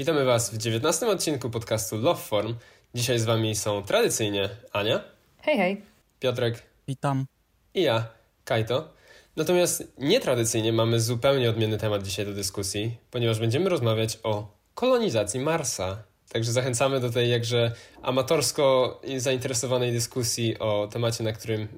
Witamy Was w 19 odcinku podcastu Love Form. Dzisiaj z Wami są tradycyjnie Ania. Hej, hej. Piotrek. Witam. I ja, Kajto. Natomiast nietradycyjnie mamy zupełnie odmienny temat dzisiaj do dyskusji, ponieważ będziemy rozmawiać o kolonizacji Marsa. Także zachęcamy do tej jakże amatorsko zainteresowanej dyskusji o temacie, na którym,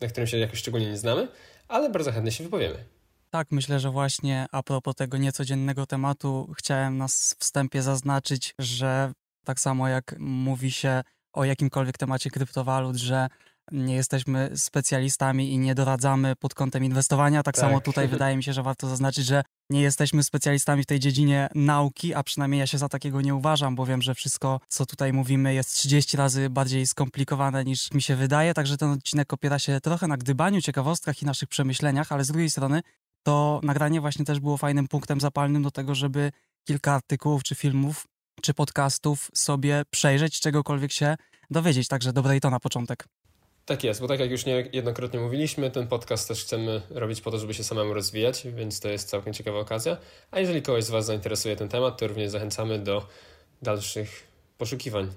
na którym się jakoś szczególnie nie znamy, ale bardzo chętnie się wypowiemy. Tak, myślę, że właśnie a propos tego niecodziennego tematu, chciałem na wstępie zaznaczyć, że tak samo jak mówi się o jakimkolwiek temacie kryptowalut, że nie jesteśmy specjalistami i nie doradzamy pod kątem inwestowania. Tak, tak, samo tutaj wydaje mi się, że warto zaznaczyć, że nie jesteśmy specjalistami w tej dziedzinie nauki, a przynajmniej ja się za takiego nie uważam, bo wiem, że wszystko, co tutaj mówimy, jest 30 razy bardziej skomplikowane niż mi się wydaje. Także ten odcinek opiera się trochę na gdybaniu, ciekawostkach i naszych przemyśleniach, ale z drugiej strony to nagranie właśnie też było fajnym punktem zapalnym do tego, żeby kilka artykułów, czy filmów, czy podcastów sobie przejrzeć, czegokolwiek się dowiedzieć. Także dobre i to na początek. Tak jest, bo tak jak już niejednokrotnie mówiliśmy, ten podcast też chcemy robić po to, żeby się samemu rozwijać, więc to jest całkiem ciekawa okazja. A jeżeli kogoś z Was zainteresuje ten temat, to również zachęcamy do dalszych poszukiwań.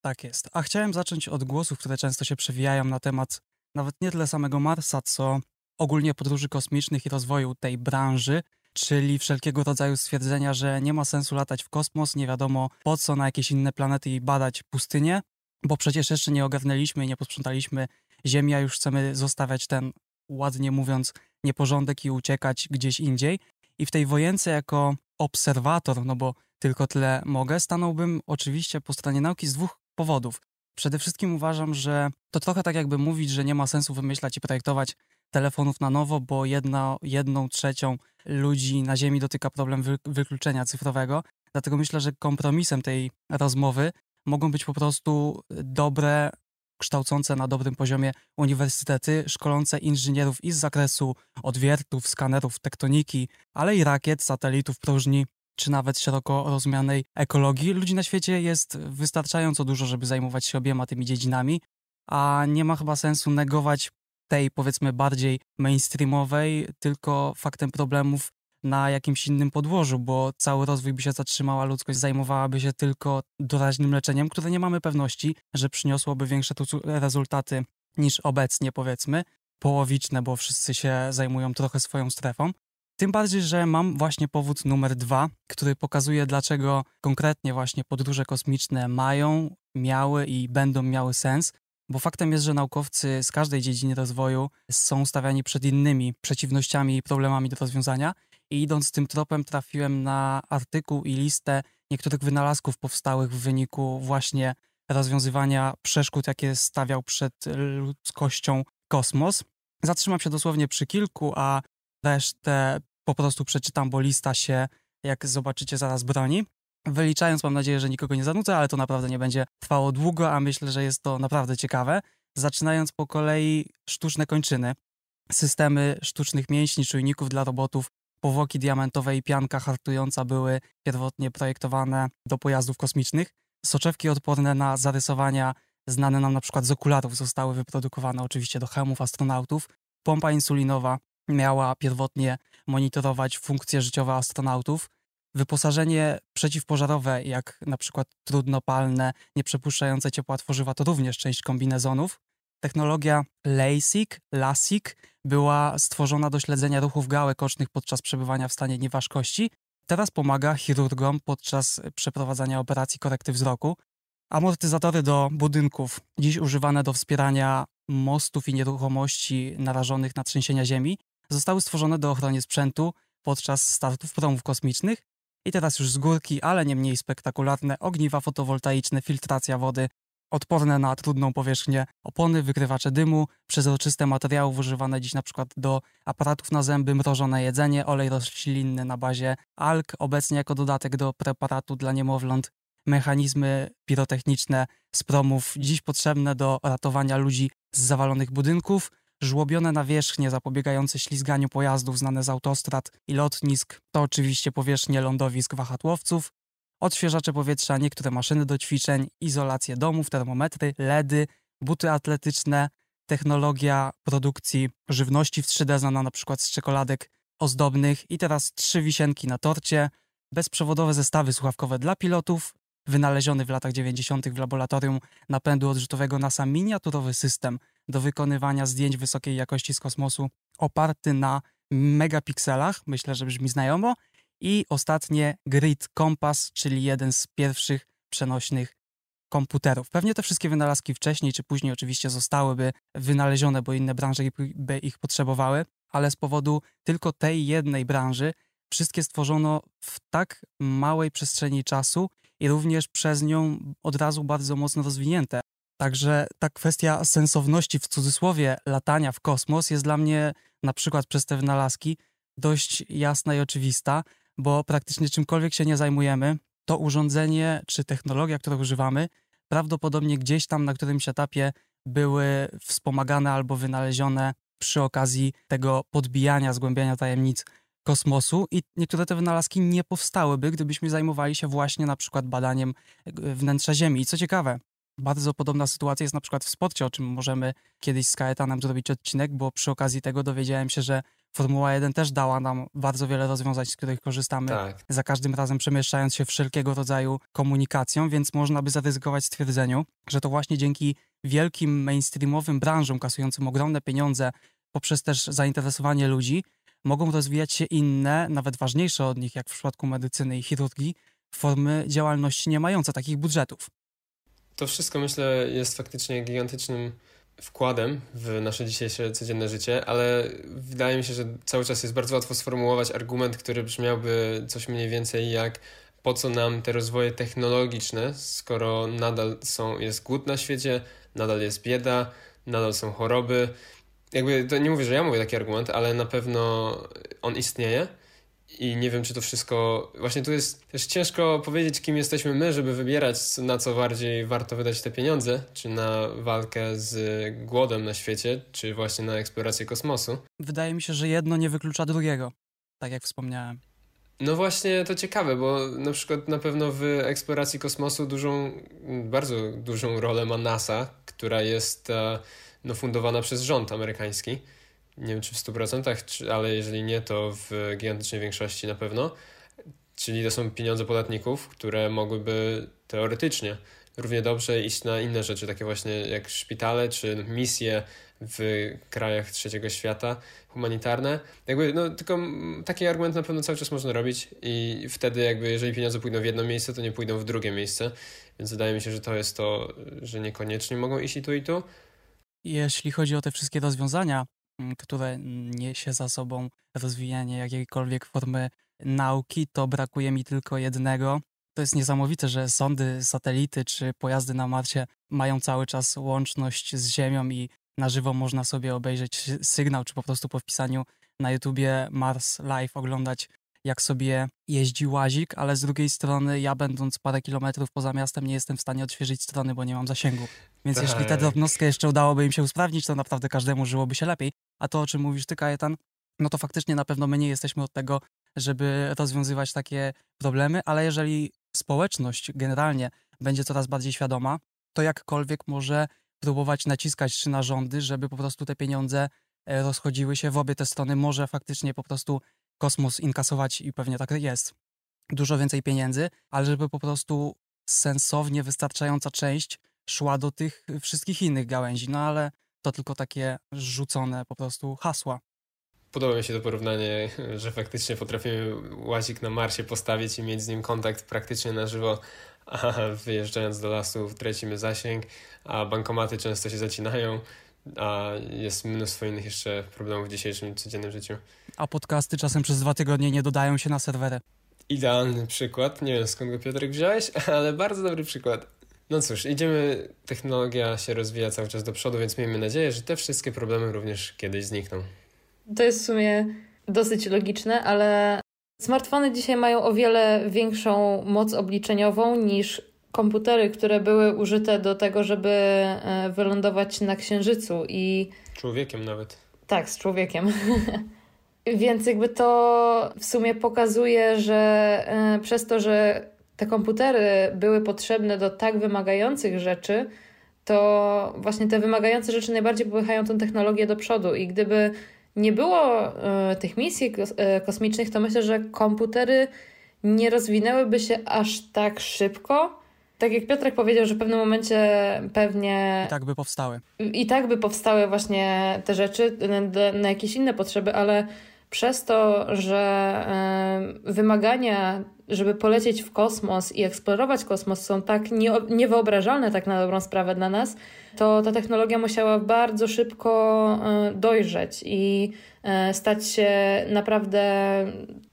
Tak jest. A chciałem zacząć od głosów, które często się przewijają na temat nawet nie tyle samego Marsa, co ogólnie podróży kosmicznych i rozwoju tej branży, czyli wszelkiego rodzaju stwierdzenia, że nie ma sensu latać w kosmos, nie wiadomo po co na jakieś inne planety i badać pustynię, bo przecież jeszcze nie ogarnęliśmy i nie posprzątaliśmy Ziemi, a już chcemy zostawiać ten, ładnie mówiąc, nieporządek i uciekać gdzieś indziej. I w tej wojence jako obserwator, no bo tylko tyle mogę, stanąłbym oczywiście po stronie nauki z dwóch powodów. Przede wszystkim uważam, że to trochę tak jakby mówić, że nie ma sensu wymyślać i projektować telefonów na nowo, bo jedna, jedną trzecią ludzi na Ziemi dotyka problem wy, wykluczenia cyfrowego. Dlatego myślę, że kompromisem tej rozmowy mogą być po prostu dobre, kształcące na dobrym poziomie uniwersytety, szkolące inżynierów i z zakresu odwiertów, skanerów, tektoniki, ale i rakiet, satelitów, próżni, czy nawet szeroko rozumianej ekologii. Ludzi na świecie jest wystarczająco dużo, żeby zajmować się obiema tymi dziedzinami, a nie ma chyba sensu negować tej powiedzmy bardziej mainstreamowej, tylko faktem problemów na jakimś innym podłożu, bo cały rozwój by się zatrzymał, a ludzkość zajmowałaby się tylko doraźnym leczeniem, które nie mamy pewności, że przyniosłoby większe rezultaty niż obecnie, powiedzmy, połowiczne, bo wszyscy się zajmują trochę swoją strefą. Tym bardziej, że mam właśnie powód numer dwa, który pokazuje, dlaczego konkretnie właśnie podróże kosmiczne mają, miały i będą miały sens, bo faktem jest, że naukowcy z każdej dziedziny rozwoju są stawiani przed innymi przeciwnościami i problemami do rozwiązania. I idąc tym tropem, trafiłem na artykuł i listę niektórych wynalazków powstałych w wyniku właśnie rozwiązywania przeszkód, jakie stawiał przed ludzkością kosmos. Zatrzymam się dosłownie przy kilku, a resztę po prostu przeczytam, bo lista się, jak zobaczycie, zaraz broni. Wyliczając, mam nadzieję, że nikogo nie zanudzę, ale to naprawdę nie będzie trwało długo, a myślę, że jest to naprawdę ciekawe. Zaczynając po kolei sztuczne kończyny, systemy sztucznych mięśni, czujników dla robotów, powłoki diamentowe i pianka hartująca były pierwotnie projektowane do pojazdów kosmicznych. Soczewki odporne na zarysowania znane nam na przykład z okularów zostały wyprodukowane oczywiście do hełmów astronautów. Pompa insulinowa miała pierwotnie monitorować funkcje życiowe astronautów. Wyposażenie przeciwpożarowe, jak na przykład trudnopalne, nieprzepuszczające ciepła tworzywa, to również część kombinezonów. Technologia LASIK, LASIK była stworzona do śledzenia ruchów gałek ocznych podczas przebywania w stanie nieważkości. Teraz pomaga chirurgom podczas przeprowadzania operacji korekty wzroku. Amortyzatory do budynków, dziś używane do wspierania mostów i nieruchomości narażonych na trzęsienia ziemi, zostały stworzone do ochrony sprzętu podczas startów promów kosmicznych i teraz już z górki, ale nie mniej spektakularne, ogniwa fotowoltaiczne, filtracja wody, odporne na trudną powierzchnię, opony, wykrywacze dymu, przezroczyste materiały używane dziś przykład do aparatów na zęby, mrożone jedzenie, olej roślinny na bazie alg, obecnie jako dodatek do preparatu dla niemowląt, mechanizmy pirotechniczne z promów, dziś potrzebne do ratowania ludzi z zawalonych budynków, żłobione nawierzchnie zapobiegające ślizganiu pojazdów znane z autostrad i lotnisk, to oczywiście powierzchnie lądowisk wahadłowców, odświeżacze powietrza, niektóre maszyny do ćwiczeń, izolację domów, termometry, LEDy, buty atletyczne, technologia produkcji żywności w 3D znana na przykład z czekoladek ozdobnych i teraz trzy wisienki na torcie, bezprzewodowe zestawy słuchawkowe dla pilotów, wynaleziony w latach 90. w laboratorium napędu odrzutowego NASA miniaturowy system do wykonywania zdjęć wysokiej jakości z kosmosu oparty na megapikselach, myślę, że brzmi znajomo, i ostatnie Grid Compass, czyli jeden z pierwszych przenośnych komputerów. Pewnie te wszystkie wynalazki wcześniej czy później oczywiście zostałyby wynalezione, bo inne branże by ich potrzebowały, ale z powodu tylko tej jednej branży wszystkie stworzono w tak małej przestrzeni czasu i również przez nią od razu bardzo mocno rozwinięte. Także ta kwestia sensowności w cudzysłowie latania w kosmos jest dla mnie na przykład przez te wynalazki dość jasna i oczywista, bo praktycznie czymkolwiek się nie zajmujemy, to urządzenie czy technologia, którą używamy, prawdopodobnie gdzieś tam na którymś etapie były wspomagane albo wynalezione przy okazji tego podbijania, zgłębiania tajemnic kosmosu i niektóre te wynalazki nie powstałyby, gdybyśmy zajmowali się właśnie na przykład badaniem wnętrza Ziemi. I co ciekawe, bardzo podobna sytuacja jest na przykład w sporcie, o czym możemy kiedyś z Kaetanem zrobić odcinek, bo przy okazji tego dowiedziałem się, że Formuła 1 też dała nam bardzo wiele rozwiązań, z których korzystamy tak. za każdym razem przemieszczając się wszelkiego rodzaju komunikacją, więc można by zaryzykować stwierdzeniu, że to właśnie dzięki wielkim mainstreamowym branżom kasującym ogromne pieniądze poprzez też zainteresowanie ludzi, mogą rozwijać się inne, nawet ważniejsze od nich, jak w przypadku medycyny i chirurgii, formy działalności nie mające takich budżetów. To wszystko myślę jest faktycznie gigantycznym wkładem w nasze dzisiejsze codzienne życie, ale wydaje mi się, że cały czas jest bardzo łatwo sformułować argument, który brzmiałby coś mniej więcej jak po co nam te rozwoje technologiczne, skoro nadal są, jest głód na świecie, nadal jest bieda, nadal są choroby. Jakby to nie mówię, że ja mówię taki argument, ale na pewno on istnieje i nie wiem, czy to wszystko. Właśnie tu jest też ciężko powiedzieć, kim jesteśmy my, żeby wybierać, na co bardziej warto wydać te pieniądze, czy na walkę z głodem na świecie, czy właśnie na eksplorację kosmosu. Wydaje mi się, że jedno nie wyklucza drugiego, tak jak wspomniałem. No właśnie, to ciekawe, bo na przykład na pewno w eksploracji kosmosu dużą, bardzo dużą rolę ma NASA, która jest e, no, fundowana przez rząd amerykański nie wiem czy w 100%, ale jeżeli nie, to w gigantycznej większości na pewno. Czyli to są pieniądze podatników, które mogłyby teoretycznie równie dobrze iść na inne rzeczy, takie właśnie jak szpitale czy misje w krajach trzeciego świata, humanitarne. Jakby, no, tylko taki argument na pewno cały czas można robić i wtedy jakby, jeżeli pieniądze pójdą w jedno miejsce, to nie pójdą w drugie miejsce, więc wydaje mi się, że to jest to, że niekoniecznie mogą iść i tu i tu. Jeśli chodzi o te wszystkie rozwiązania, które niesie za sobą rozwijanie jakiejkolwiek formy nauki, to brakuje mi tylko jednego. To jest niesamowite, że sondy, satelity czy pojazdy na Marsie mają cały czas łączność z Ziemią i na żywo można sobie obejrzeć sygnał, czy po prostu po wpisaniu na YouTubie Mars Live oglądać jak sobie jeździ łazik, ale z drugiej strony ja będąc parę kilometrów poza miastem nie jestem w stanie odświeżyć strony, bo nie mam zasięgu. Więc tak. jeśli tę drobnostkę jeszcze udałoby im się usprawnić, to naprawdę każdemu żyłoby się lepiej. A to, o czym mówisz ty, Kajetan, no to faktycznie na pewno my nie jesteśmy od tego, żeby rozwiązywać takie problemy, ale jeżeli społeczność generalnie będzie coraz bardziej świadoma, to jakkolwiek może próbować naciskać czy na rządy, żeby po prostu te pieniądze e, rozchodziły się w obie te strony. Może faktycznie po prostu kosmos inkasować i pewnie tak jest. Dużo więcej pieniędzy, ale żeby po prostu sensownie wystarczająca część szła do tych wszystkich innych gałęzi. No ale to tylko takie rzucone po prostu hasła. Podoba mi się to porównanie, że faktycznie potrafimy łazik na Marsie postawić i mieć z nim kontakt praktycznie na żywo, a wyjeżdżając do lasu tracimy zasięg, a bankomaty często się zacinają, a jest mnóstwo innych jeszcze problemów w dzisiejszym codziennym życiu. A podcasty czasem przez dwa tygodnie nie dodają się na serwery. Idealny przykład. Nie wiem skąd go Piotrek wziąłeś, ale bardzo dobry przykład. No cóż, idziemy, technologia się rozwija cały czas do przodu, więc miejmy nadzieję, że te wszystkie problemy również kiedyś znikną. To jest w sumie dosyć logiczne, ale smartfony dzisiaj mają o wiele większą moc obliczeniową niż komputery, które były użyte do tego, żeby e, wylądować na Księżycu i... Człowiekiem nawet. Tak, z człowiekiem. Więc jakby to w sumie pokazuje, że e, przez to, że te komputery były potrzebne do tak wymagających rzeczy, to właśnie te wymagające rzeczy najbardziej popychają tą technologię do przodu. I gdyby nie było y, tych misji y, kosmicznych, to myślę, że komputery nie rozwinęłyby się aż tak szybko. Tak jak Piotrek powiedział, że w pewnym momencie pewnie. I tak by powstały. I tak by powstały właśnie te rzeczy na, na jakieś inne potrzeby, ale przez to, że wymagania, żeby polecieć w kosmos i eksplorować kosmos są tak nie, niewyobrażalne tak na dobrą sprawę dla nas, to ta technologia musiała bardzo szybko e, dojrzeć i e, stać się naprawdę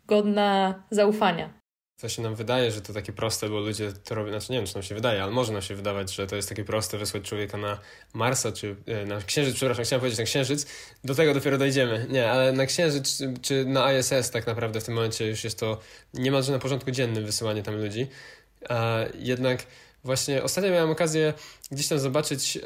godna zaufania to się nam wydaje, że to takie proste, bo ludzie to robią, znaczy nie wiem, czy nam się wydaje, ale może nam się wydawać, że to jest takie proste wysłać człowieka na Marsa, czy e, na Księżyc, przepraszam, chciałem powiedzieć na Księżyc, do tego dopiero dojdziemy. Nie, ale na Księżyc, czy, czy na ISS tak naprawdę w tym momencie już jest to niemalże na porządku dziennym wysyłanie tam ludzi, a jednak Właśnie ostatnio miałem okazję gdzieś tam zobaczyć e,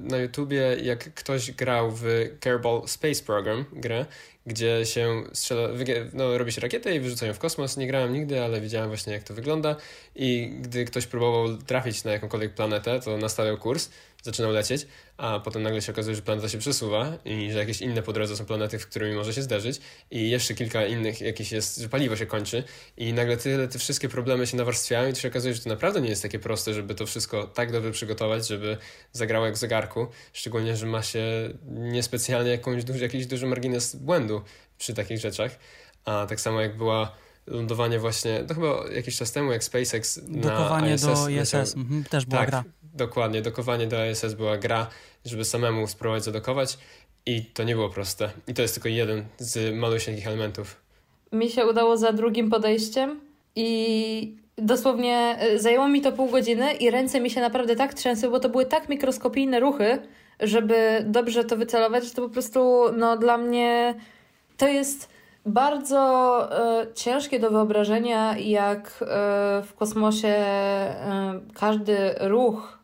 na YouTubie, jak ktoś grał w Kerbal Space Program, grę, gdzie się strzela, no, robi się rakietę i wyrzucają w kosmos. Nie grałem nigdy, ale widziałem właśnie jak to wygląda i gdy ktoś próbował trafić na jakąkolwiek planetę, to nastawiał kurs, zaczynał lecieć, a potem nagle się okazuje, że planeta się przesuwa i że jakieś inne po drodze są planety, w którymi może się zderzyć i jeszcze kilka innych jakieś jest, że paliwo się kończy i nagle tyle, te wszystkie problemy się nawarstwiają i to się okazuje, że to naprawdę nie jest takie proste, żeby to wszystko tak dobrze przygotować, żeby zagrało jak w zegarku, szczególnie, że ma się niespecjalnie jakąś duży, jakiś duży margines błędu przy takich rzeczach, a tak samo jak była lądowanie właśnie, to chyba jakiś czas temu, jak SpaceX Dokowanie na ISS. do ISS, mhm, też była tak, gra. Dokładnie, dokowanie do ISS była gra, żeby samemu spróbować zadokować i to nie było proste. I to jest tylko jeden z malusieńkich elementów. Mi się udało za drugim podejściem i dosłownie y, zajęło mi to pół godziny i ręce mi się naprawdę tak trzęsły, bo to były tak mikroskopijne ruchy, żeby dobrze to wycelować, że to po prostu no, dla mnie to jest bardzo y, ciężkie do wyobrażenia, jak y, w kosmosie każdy ruch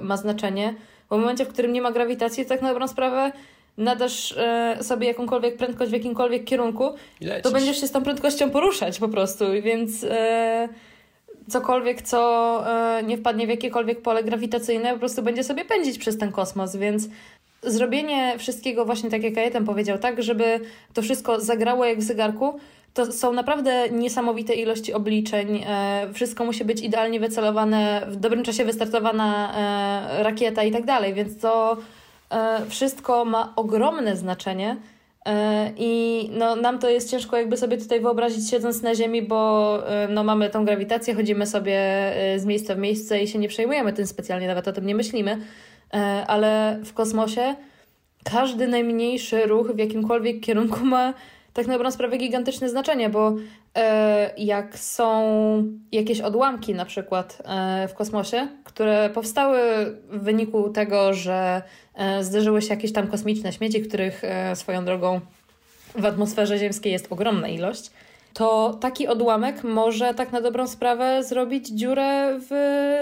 ma znaczenie. Bo w momencie, w którym nie ma grawitacji, tak na dobrą sprawę nadasz sobie jakąkolwiek prędkość w jakimkolwiek kierunku, to będziesz się z tą prędkością poruszać po prostu. Więc cokolwiek, co nie wpadnie w jakiekolwiek pole grawitacyjne, po prostu będzie sobie pędzić przez ten kosmos, więc zrobienie wszystkiego właśnie tak jak Kajetan powiedział, tak, żeby to wszystko zagrało jak w zegarku, to są naprawdę niesamowite ilości obliczeń. E, wszystko musi być idealnie wycelowane, w dobrym czasie wystartowana e, rakieta i tak dalej, więc to e, wszystko ma ogromne znaczenie. I no, nam to jest ciężko jakby sobie tutaj wyobrazić siedząc na ziemi, bo no, mamy tą grawitację, chodzimy sobie z miejsca w miejsce i się nie przejmujemy tym specjalnie, nawet o tym nie myślimy. Ale w kosmosie każdy najmniejszy ruch w jakimkolwiek kierunku ma tak na dobrą sprawę gigantyczne znaczenie, bo e, jak są jakieś odłamki na przykład e, w kosmosie, które powstały w wyniku tego, że zderzyły się jakieś tam kosmiczne śmieci, których swoją drogą w atmosferze ziemskiej jest ogromna ilość, to taki odłamek może tak na dobrą sprawę zrobić dziurę w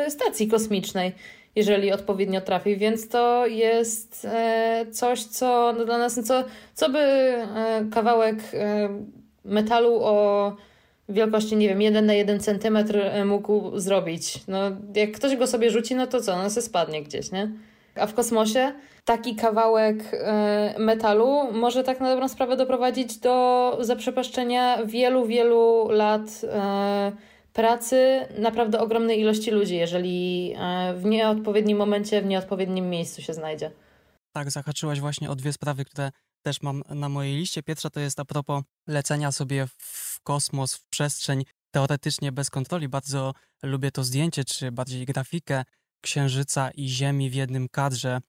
stacji kosmicznej jeżeli odpowiednio trafi, więc to jest e, coś, co dla nas, co, co by e, kawałek e, metalu o wielkości, nie wiem, 1 na 1 centymetr mógł zrobić. No, jak ktoś go sobie rzuci, no to co, no se spadnie gdzieś, nie? A w kosmosie taki kawałek metalu może tak na dobrą sprawę doprowadzić do zaprzepaszczenia wielu, wielu lat pracy naprawdę ogromnej ilości ludzi, jeżeli e, w nieodpowiednim momencie, w nieodpowiednim miejscu się znajdzie. Tak, zahaczyłaś właśnie o dwie sprawy, które też mam na mojej liście. Pierwsza to jest a propos lecenia sobie w kosmos, w przestrzeń, teoretycznie bez kontroli. Bardzo lubię to zdjęcie, czy bardziej grafikę Księżyca i Ziemi w jednym kadrze.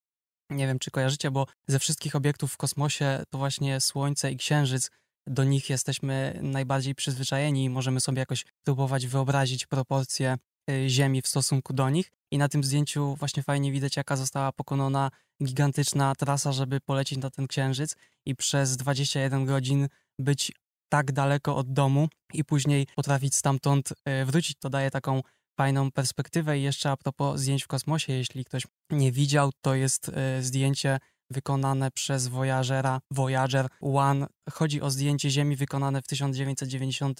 Nie wiem, czy kojarzycie, bo ze wszystkich obiektów w kosmosie to właśnie Słońce i Księżyc do nich jesteśmy najbardziej przyzwyczajeni i możemy sobie jakoś próbować wyobrazić proporcje y, Ziemi w stosunku do nich. I na tym zdjęciu właśnie fajnie widać, jaka została pokonana gigantyczna trasa, żeby polecieć na ten księżyc i przez 21 godzin być tak daleko od domu i później potrafić stamtąd y, wrócić. To daje taką fajną perspektywę. I jeszcze a propos zdjęć w kosmosie, jeśli ktoś nie widział, to jest y, zdjęcie wykonane przez Voyagera, Voyager One. Chodzi o zdjęcie Ziemi wykonane w 1990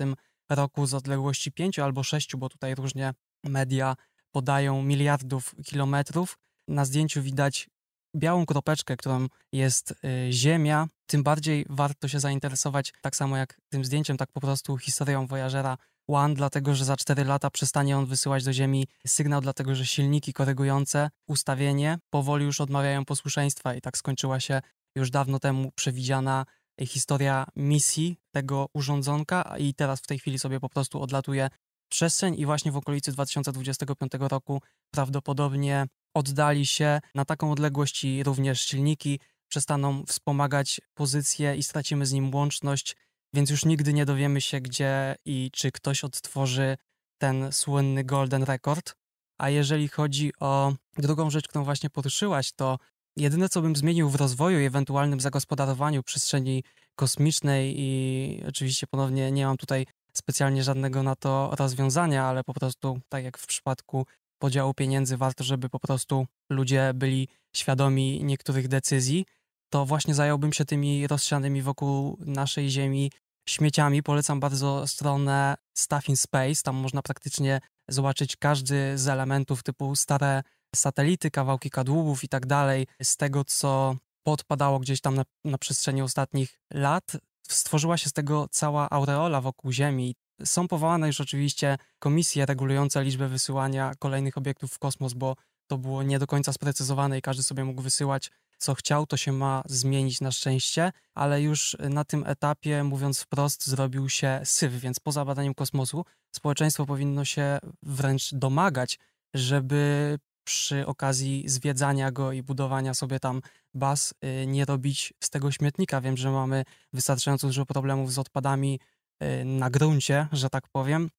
roku z odległości 5 albo 6, bo tutaj różnie media podają miliardów kilometrów. Na zdjęciu widać białą kropeczkę, którą jest y, Ziemia. Tym bardziej warto się zainteresować, tak samo jak tym zdjęciem, tak po prostu historią Voyagera One, dlatego że za 4 lata przestanie on wysyłać do Ziemi sygnał, dlatego że silniki korygujące ustawienie powoli już odmawiają posłuszeństwa i tak skończyła się już dawno temu przewidziana historia misji tego urządzonka i teraz w tej chwili sobie po prostu odlatuje przestrzeń i właśnie w okolicy 2025 roku prawdopodobnie oddali się na taką odległość i również silniki przestaną wspomagać pozycję i stracimy z nim łączność, więc już nigdy nie dowiemy się, gdzie i czy ktoś odtworzy ten słynny Golden Record. A jeżeli chodzi o drugą rzecz, którą właśnie poruszyłaś, to jedyne, co bym zmienił w rozwoju i ewentualnym zagospodarowaniu przestrzeni kosmicznej i oczywiście ponownie nie mam tutaj specjalnie żadnego na to rozwiązania, ale po prostu tak jak w przypadku podziału pieniędzy warto, żeby po prostu ludzie byli świadomi niektórych decyzji, to właśnie zająłbym się tymi rozsianymi wokół naszej Ziemi śmieciami. Polecam bardzo stronę Stuff in Space. Tam można praktycznie zobaczyć każdy z elementów typu stare satelity, kawałki kadłubów i tak dalej. Z tego, co podpadało gdzieś tam na, na przestrzeni ostatnich lat, stworzyła się z tego cała aureola wokół Ziemi. Są powołane już oczywiście komisje regulujące liczbę wysyłania kolejnych obiektów w kosmos, bo to było nie do końca sprecyzowane i każdy sobie mógł wysyłać co chciał, to się ma zmienić na szczęście, ale już na tym etapie, mówiąc wprost, zrobił się syf, więc poza badaniem kosmosu społeczeństwo powinno się wręcz domagać, żeby przy okazji zwiedzania go i budowania sobie tam baz y, nie robić z tego śmietnika. Wiem, że mamy wystarczająco dużo problemów z odpadami y, na gruncie, że tak powiem,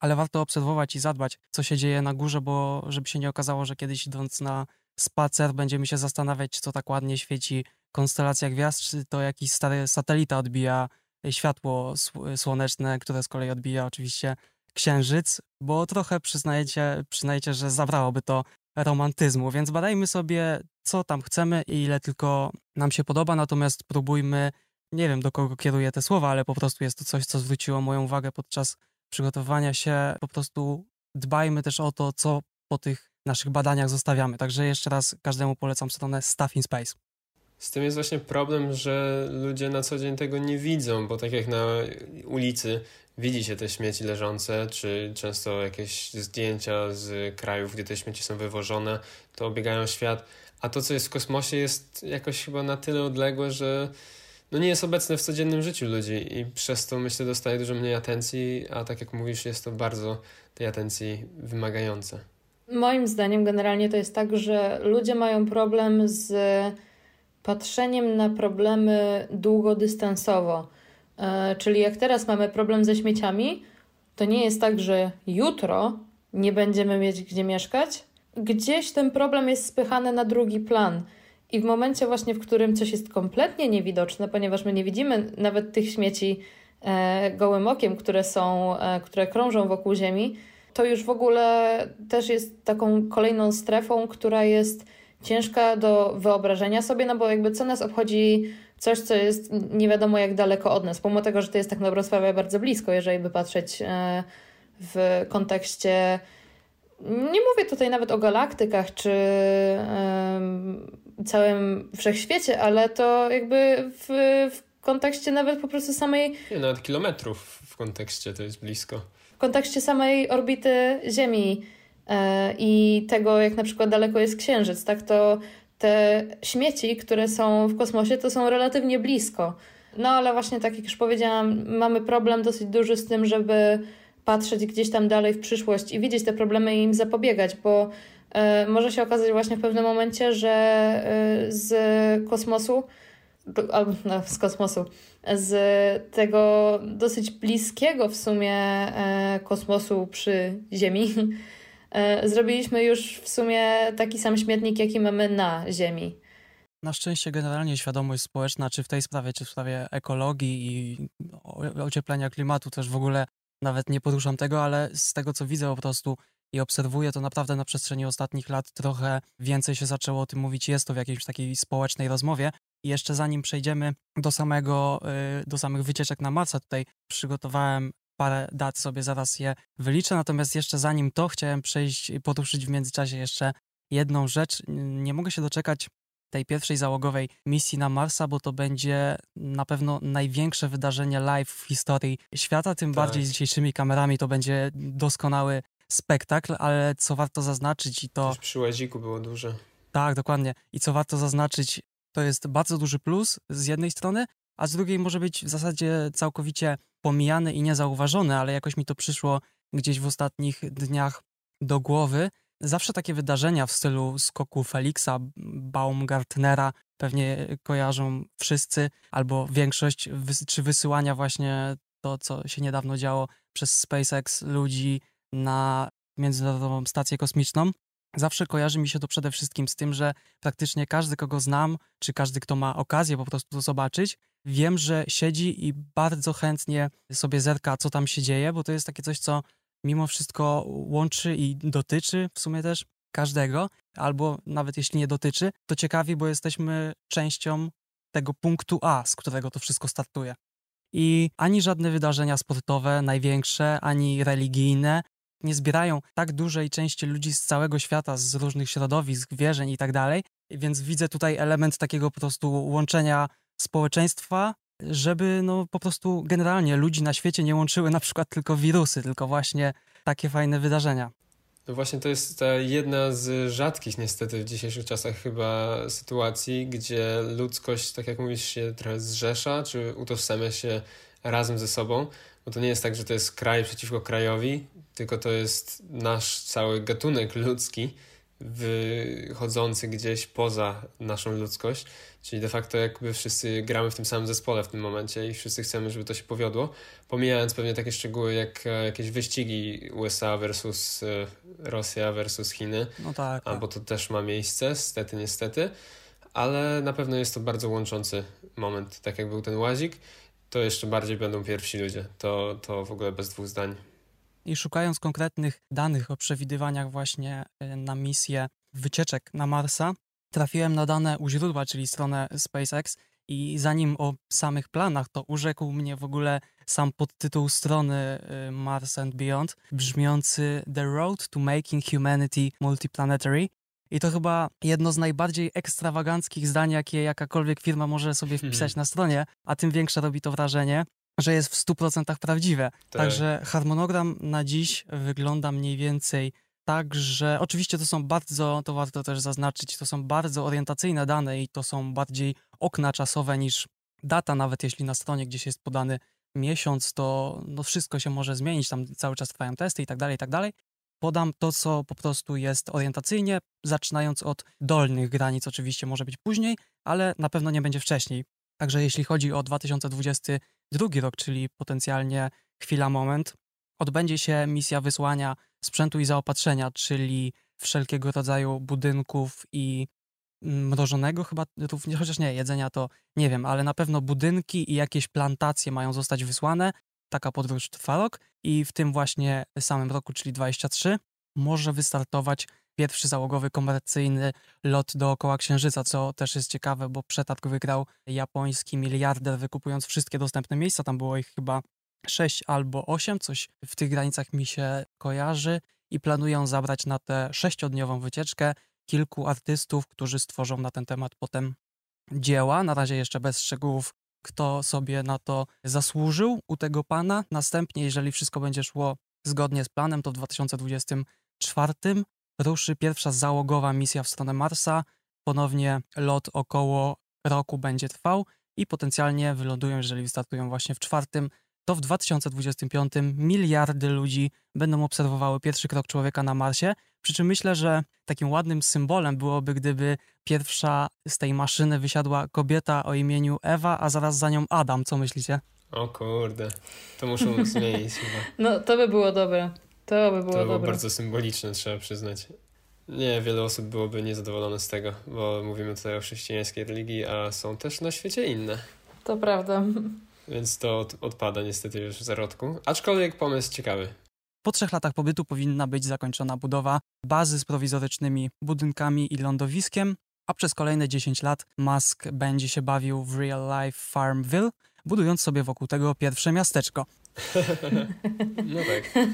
ale warto obserwować i zadbać, co się dzieje na górze, bo żeby się nie okazało, że kiedyś idąc na spacer będziemy się zastanawiać, czy to tak ładnie świeci konstelacja gwiazd, czy to jakiś stary satelita odbija światło słoneczne, które z kolei odbija oczywiście księżyc, bo trochę przyznajecie, przyznajecie, że zabrałoby to romantyzmu, więc badajmy sobie, co tam chcemy i ile tylko nam się podoba, natomiast próbujmy, nie wiem do kogo kieruję te słowa, ale po prostu jest to coś, co zwróciło moją uwagę podczas przygotowania się. Po prostu dbajmy też o to, co po tych naszych badaniach zostawiamy. Także jeszcze raz każdemu polecam stronę Stuff in Space. Z tym jest właśnie problem, że ludzie na co dzień tego nie widzą, bo tak jak na ulicy widzi się te śmieci leżące, czy często jakieś zdjęcia z krajów, gdzie te śmieci są wywożone, to obiegają świat, a to, co jest w kosmosie, jest jakoś chyba na tyle odległe, że no nie jest obecne w codziennym życiu ludzi i przez to myślę dostaje dużo mniej atencji, a tak jak mówisz, jest to bardzo tej atencji wymagające. Moim zdaniem generalnie to jest tak, że ludzie mają problem z patrzeniem na problemy długodystansowo. E, czyli jak teraz mamy problem ze śmieciami, to nie jest tak, że jutro nie będziemy mieć gdzie mieszkać. Gdzieś ten problem jest spychany na drugi plan. I w momencie właśnie, w którym coś jest kompletnie niewidoczne, ponieważ my nie widzimy nawet tych śmieci e, gołym okiem, które są, e, które krążą wokół Ziemi, to już w ogóle też jest taką kolejną strefą, która jest ciężka do wyobrażenia sobie, no bo jakby co nas obchodzi coś, co jest nie wiadomo jak daleko od nas, pomimo tego, że to jest tak na dobrą sprawę bardzo blisko, jeżeli by patrzeć e, w kontekście nie mówię tutaj nawet o galaktykach czy całym wszechświecie, ale to jakby w, w kontekście nawet po prostu samej. Nie, nawet kilometrów w kontekście to jest blisko kontekście samej orbity Ziemi e, i tego, jak na przykład daleko jest Księżyc, tak, to te śmieci, które są w kosmosie, to są relatywnie blisko. No ale właśnie tak jak już powiedziałam, mamy problem dosyć duży z tym, żeby patrzeć gdzieś tam dalej w przyszłość i widzieć te problemy i im zapobiegać, bo y, może się okazać właśnie w pewnym momencie, że y, z kosmosu albo no, z kosmosu, z tego dosyć bliskiego w sumie e, kosmosu przy Ziemi, e, zrobiliśmy już w sumie taki sam śmietnik, jaki mamy na Ziemi. Na szczęście generalnie świadomość społeczna, czy w tej sprawie, czy w sprawie ekologii i ocieplenia klimatu też w ogóle nawet nie poruszam tego, ale z tego co widzę po prostu i obserwuję, to naprawdę na przestrzeni ostatnich lat trochę więcej się zaczęło o tym mówić. Jest to w jakiejś takiej społecznej rozmowie, i jeszcze zanim przejdziemy do samego, y, do samych wycieczek na Marsa, tutaj przygotowałem parę dat, sobie zaraz je wyliczę, natomiast jeszcze zanim to chciałem przejść, poruszyć w międzyczasie jeszcze jedną rzecz. Nie mogę się doczekać tej pierwszej załogowej misji na Marsa, bo to będzie na pewno największe wydarzenie live w historii świata, tym tak. bardziej z dzisiejszymi kamerami to będzie doskonały spektakl, ale co warto zaznaczyć i to... Też przy łaziku było duże. Tak, dokładnie. I co warto zaznaczyć, to jest bardzo duży plus z jednej strony, a z drugiej może być w zasadzie całkowicie pomijany i niezauważony, ale jakoś mi to przyszło gdzieś w ostatnich dniach do głowy. Zawsze takie wydarzenia w stylu skoku Felixa, Baumgartnera pewnie kojarzą wszyscy, albo większość, czy wysyłania właśnie to, co się niedawno działo przez SpaceX ludzi na Międzynarodową Stację Kosmiczną. Zawsze kojarzy mi się to przede wszystkim z tym, że praktycznie każdy, kogo znam, czy każdy, kto ma okazję po prostu to zobaczyć, wiem, że siedzi i bardzo chętnie sobie zerka, co tam się dzieje, bo to jest takie coś, co mimo wszystko łączy i dotyczy w sumie też każdego, albo nawet jeśli nie dotyczy, to ciekawi, bo jesteśmy częścią tego punktu A, z którego to wszystko startuje. I ani żadne wydarzenia sportowe, największe, ani religijne, nie zbierają tak dużej części ludzi z całego świata, z różnych środowisk, wierzeń i tak dalej, więc widzę tutaj element takiego po prostu łączenia społeczeństwa, żeby no po prostu generalnie ludzi na świecie nie łączyły na przykład tylko wirusy, tylko właśnie takie fajne wydarzenia. No właśnie to jest ta jedna z rzadkich niestety w dzisiejszych czasach chyba sytuacji, gdzie ludzkość, tak jak mówisz, się trochę zrzesza, czy utożsamia się razem ze sobą, bo to nie jest tak, że to jest kraj przeciwko krajowi, tylko to jest nasz cały gatunek ludzki, wychodzący gdzieś poza naszą ludzkość, czyli de facto jakby wszyscy gramy w tym samym zespole w tym momencie i wszyscy chcemy, żeby to się powiodło, pomijając pewnie takie szczegóły jak e, jakieś wyścigi USA versus e, Rosja versus Chiny, no tak, tak. bo to też ma miejsce, stety, niestety, ale na pewno jest to bardzo łączący moment, tak jak był ten łazik, to jeszcze bardziej będą pierwsi ludzie, to, to w ogóle bez dwóch zdań. I szukając konkretnych danych o przewidywaniach właśnie e, na misję wycieczek na Marsa, trafiłem na dane u źródła, czyli stronę SpaceX i zanim o samych planach, to urzekł mnie w ogóle sam podtytuł strony e, Mars and Beyond, brzmiący The Road to Making Humanity Multiplanetary. I to chyba jedno z najbardziej ekstrawaganckich zdań, jakie jakakolwiek firma może sobie wpisać hmm. na stronie, a tym większe robi to wrażenie, że jest w 100% prawdziwe. Tak. Także harmonogram na dziś wygląda mniej więcej tak, że oczywiście to są bardzo, to warto też zaznaczyć, to są bardzo orientacyjne dane i to są bardziej okna czasowe niż data, nawet jeśli na stronie gdzieś jest podany miesiąc, to no wszystko się może zmienić, tam cały czas trwają testy i tak dalej, i tak dalej. Podam to, co po prostu jest orientacyjnie, zaczynając od dolnych granic, oczywiście może być później, ale na pewno nie będzie wcześniej. Także jeśli chodzi o 2022 rok, czyli potencjalnie chwila, moment, odbędzie się misja wysłania sprzętu i zaopatrzenia, czyli wszelkiego rodzaju budynków i mrożonego chyba chociaż nie, jedzenia to nie wiem, ale na pewno budynki i jakieś plantacje mają zostać wysłane. Taka podróż trwa rok i w tym właśnie samym roku, czyli 23, może wystartować pierwszy załogowy komercyjny lot dookoła Księżyca, co też jest ciekawe, bo przetarg wygrał japoński miliarder, wykupując wszystkie dostępne miejsca. Tam było ich chyba 6 albo 8, coś w tych granicach mi się kojarzy i planują zabrać na tę sześciodniową wycieczkę kilku artystów, którzy stworzą na ten temat potem dzieła. Na razie jeszcze bez szczegółów, kto sobie na to zasłużył u tego pana. Następnie, jeżeli wszystko będzie szło zgodnie z planem, to w 2024 ruszy pierwsza załogowa misja w stronę Marsa. Ponownie lot około roku będzie trwał i potencjalnie wylądują, jeżeli wystartują właśnie w czwartym, to w 2025 miliardy ludzi będą obserwowały pierwszy krok człowieka na Marsie. Przy czym myślę, że takim ładnym symbolem byłoby, gdyby pierwsza z tej maszyny wysiadła kobieta o imieniu Ewa, a zaraz za nią Adam. Co myślicie? O kurde, to muszą zmienić chyba. No, to by było dobre. To by było To było bardzo symboliczne, trzeba przyznać. Nie, wiele osób byłoby niezadowolone z tego, bo mówimy tutaj o chrześcijańskiej religii, a są też na świecie inne. To prawda. Więc to odpada niestety już w zarodku. Aczkolwiek pomysł ciekawy. Po trzech latach pobytu powinna być zakończona budowa bazy z prowizorycznymi budynkami i lądowiskiem, a przez kolejne 10 lat Musk będzie się bawił w Real Life Farmville, budując sobie wokół tego pierwsze miasteczko. no tak.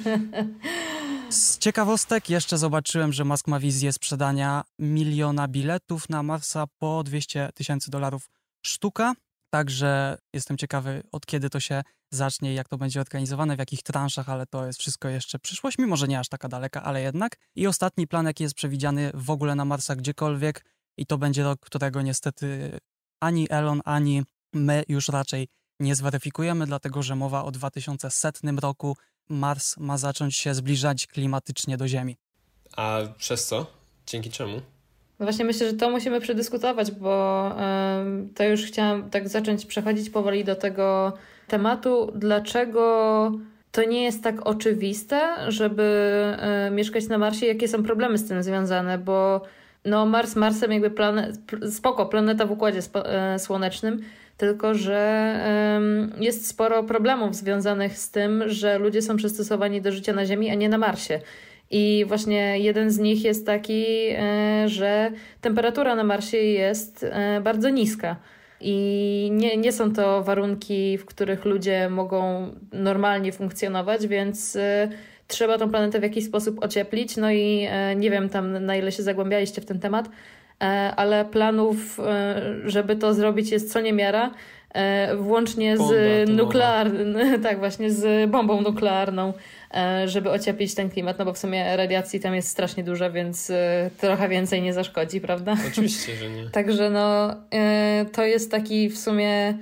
Z ciekawostek jeszcze zobaczyłem, że Musk ma wizję sprzedania miliona biletów na Marsa po 200 tysięcy dolarów sztuka. Także jestem ciekawy, od kiedy to się zacznie jak to będzie organizowane, w jakich transzach, ale to jest wszystko jeszcze przyszłość, mimo że nie aż taka daleka, ale jednak. I ostatni plan, jaki jest przewidziany w ogóle na Marsa gdziekolwiek, i to będzie rok, którego niestety ani Elon, ani my już raczej nie zweryfikujemy, dlatego że mowa o 2100 roku Mars ma zacząć się zbliżać klimatycznie do Ziemi. A przez co? Dzięki czemu? No właśnie myślę, że to musimy przedyskutować, bo to już chciałam tak zacząć przechodzić powoli do tego tematu, dlaczego to nie jest tak oczywiste, żeby mieszkać na Marsie, jakie są problemy z tym związane, bo no Mars Marsem jakby planet, spoko, planeta w Układzie e, Słonecznym, tylko że jest sporo problemów związanych z tym, że ludzie są przystosowani do życia na Ziemi, a nie na Marsie. I właśnie jeden z nich jest taki, e, że temperatura na Marsie jest e, bardzo niska. I nie, nie są to warunki, w których ludzie mogą normalnie funkcjonować, więc trzeba tą planetę w jakiś sposób ocieplić. No i e, nie wiem tam na ile się zagłębialiście w ten temat, e, ale planów, e, żeby to zrobić jest co niemiara. Włącznie z nuklearną, tak właśnie, z bombą nuklearną, żeby ocieplić ten klimat, no bo w sumie radiacji tam jest strasznie dużo, więc trochę więcej nie zaszkodzi, prawda? Oczywiście, że nie. Także no, to jest taki w sumie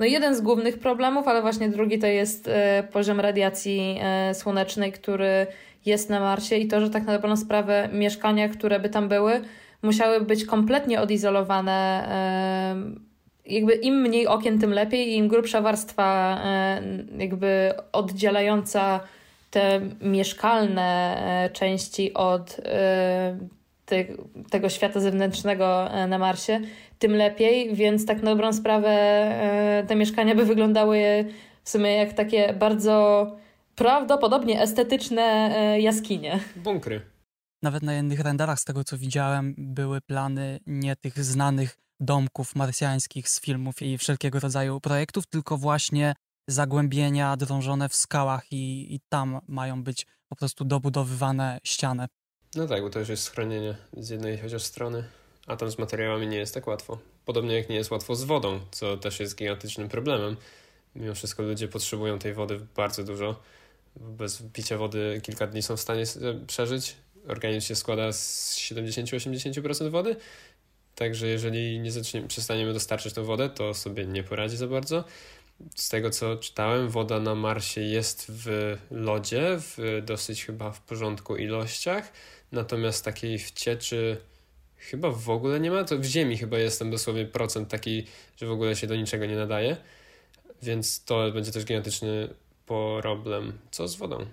no jeden z głównych problemów, ale właśnie drugi to jest e, poziom radiacji e, słonecznej, który jest na Marsie i to, że tak na dobrą sprawę mieszkania, które by tam były, musiały być kompletnie odizolowane. E, jakby im mniej okien, tym lepiej, i im grubsza warstwa jakby oddzielająca te mieszkalne części od te, tego świata zewnętrznego na Marsie, tym lepiej, więc tak na dobrą sprawę e, te mieszkania by wyglądały w sumie jak takie bardzo prawdopodobnie estetyczne e, jaskinie. Bunkry. Nawet na jednych renderach, z tego co widziałem, były plany nie tych znanych domków marsjańskich z filmów i wszelkiego rodzaju projektów, tylko właśnie zagłębienia drążone w skałach i, i tam mają być po prostu dobudowywane ściany. No tak, bo to już jest schronienie z jednej chociaż strony. A tam z materiałami nie jest tak łatwo. Podobnie jak nie jest łatwo z wodą, co też jest gigantycznym problemem. Mimo wszystko ludzie potrzebują tej wody bardzo dużo. Bez picia wody kilka dni są w stanie przeżyć. Organizm się składa z 70-80% wody. Także jeżeli nie zaczniemy, przestaniemy dostarczać tą wodę, to sobie nie poradzi za bardzo. Z tego co czytałem, woda na Marsie jest w lodzie, w dosyć chyba w porządku ilościach. Natomiast takiej w cieczy Chyba w ogóle nie ma. To w Ziemi chyba jestem dosłownie procent taki, że w ogóle się do niczego nie nadaje. Więc to będzie też genetyczny problem. Co z wodą?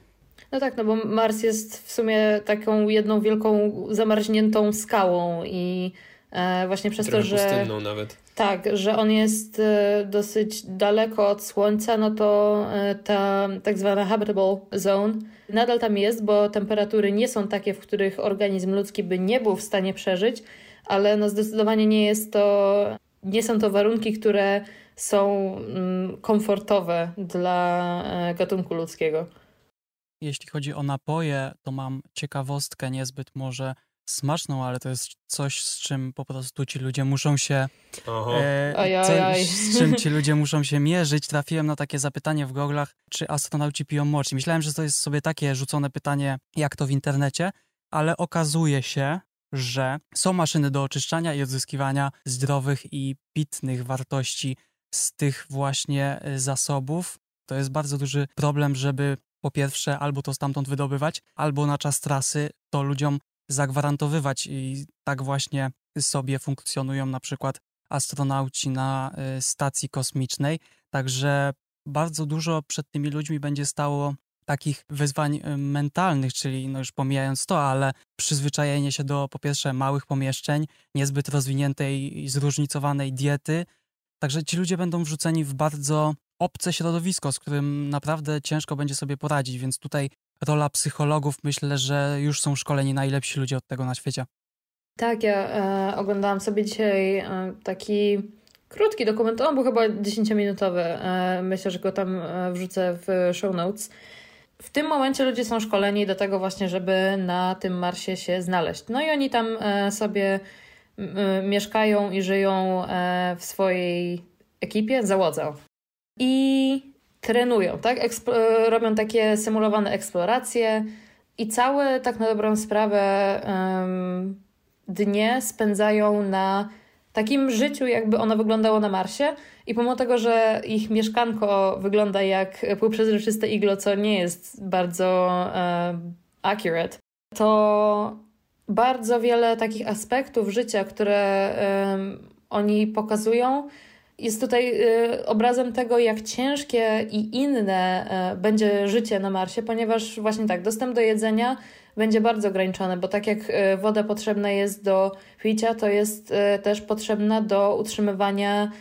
No tak, no bo Mars jest w sumie taką jedną wielką zamarzniętą skałą i e, właśnie przez Trochę to, że. pustynną nawet. Tak, że on jest e, dosyć daleko od Słońca, no to e, ta tak zwana habitable zone nadal tam jest, bo temperatury nie są takie, w których organizm ludzki by nie był w stanie przeżyć, ale no zdecydowanie nie jest to, nie są to warunki, które są mm, komfortowe dla e, gatunku ludzkiego. Jeśli chodzi o napoje, to mam ciekawostkę niezbyt może smaczną, ale to jest coś, z czym po prostu ci ludzie muszą się. E, coś, z czym ci ludzie muszą się mierzyć. Trafiłem na takie zapytanie w goglach, czy astronauci piją mocz. Myślałem, że to jest sobie takie rzucone pytanie, jak to w internecie, ale okazuje się, że są maszyny do oczyszczania i odzyskiwania zdrowych i pitnych wartości z tych właśnie e, zasobów. To jest bardzo duży problem, żeby po pierwsze albo to stamtąd wydobywać, albo na czas trasy to ludziom zagwarantowywać i tak właśnie sobie funkcjonują na przykład astronauci na y, stacji kosmicznej. Także bardzo dużo przed tymi ludźmi będzie stało takich wyzwań y, mentalnych, czyli no już pomijając to, ale przyzwyczajenie się do po pierwsze małych pomieszczeń, niezbyt rozwiniętej i zróżnicowanej diety. Także ci ludzie będą wrzuceni w bardzo obce środowisko, z którym naprawdę ciężko będzie sobie poradzić, więc tutaj rola psychologów, myślę, że już są szkoleni najlepsi ludzie od tego na świecie. Tak, ja e, oglądałam sobie dzisiaj e, taki krótki dokument, on był chyba 10-minutowy, e, myślę, że go tam e, wrzucę w show notes. w tym momencie ludzie są szkoleni do tego właśnie, żeby na tym Marsie się znaleźć. No i oni tam e, sobie mieszkają i żyją e, w swojej ekipie, załodze. I trenują, tak? Eksplo robią takie symulowane eksploracje i całe, tak na dobrą sprawę, um, dnie spędzają na takim życiu, jakby ono wyglądało na Marsie. I pomimo tego, że ich mieszkanko wygląda jak półprzezroczyste iglo, co nie jest bardzo um, accurate, to bardzo wiele takich aspektów życia, które um, oni pokazują, jest tutaj y, obrazem tego, jak ciężkie i inne y, będzie życie na Marsie, ponieważ właśnie tak, dostęp do jedzenia będzie bardzo ograniczony, bo tak jak y, woda potrzebna jest do picia, to jest też potrzebna do utrzymywania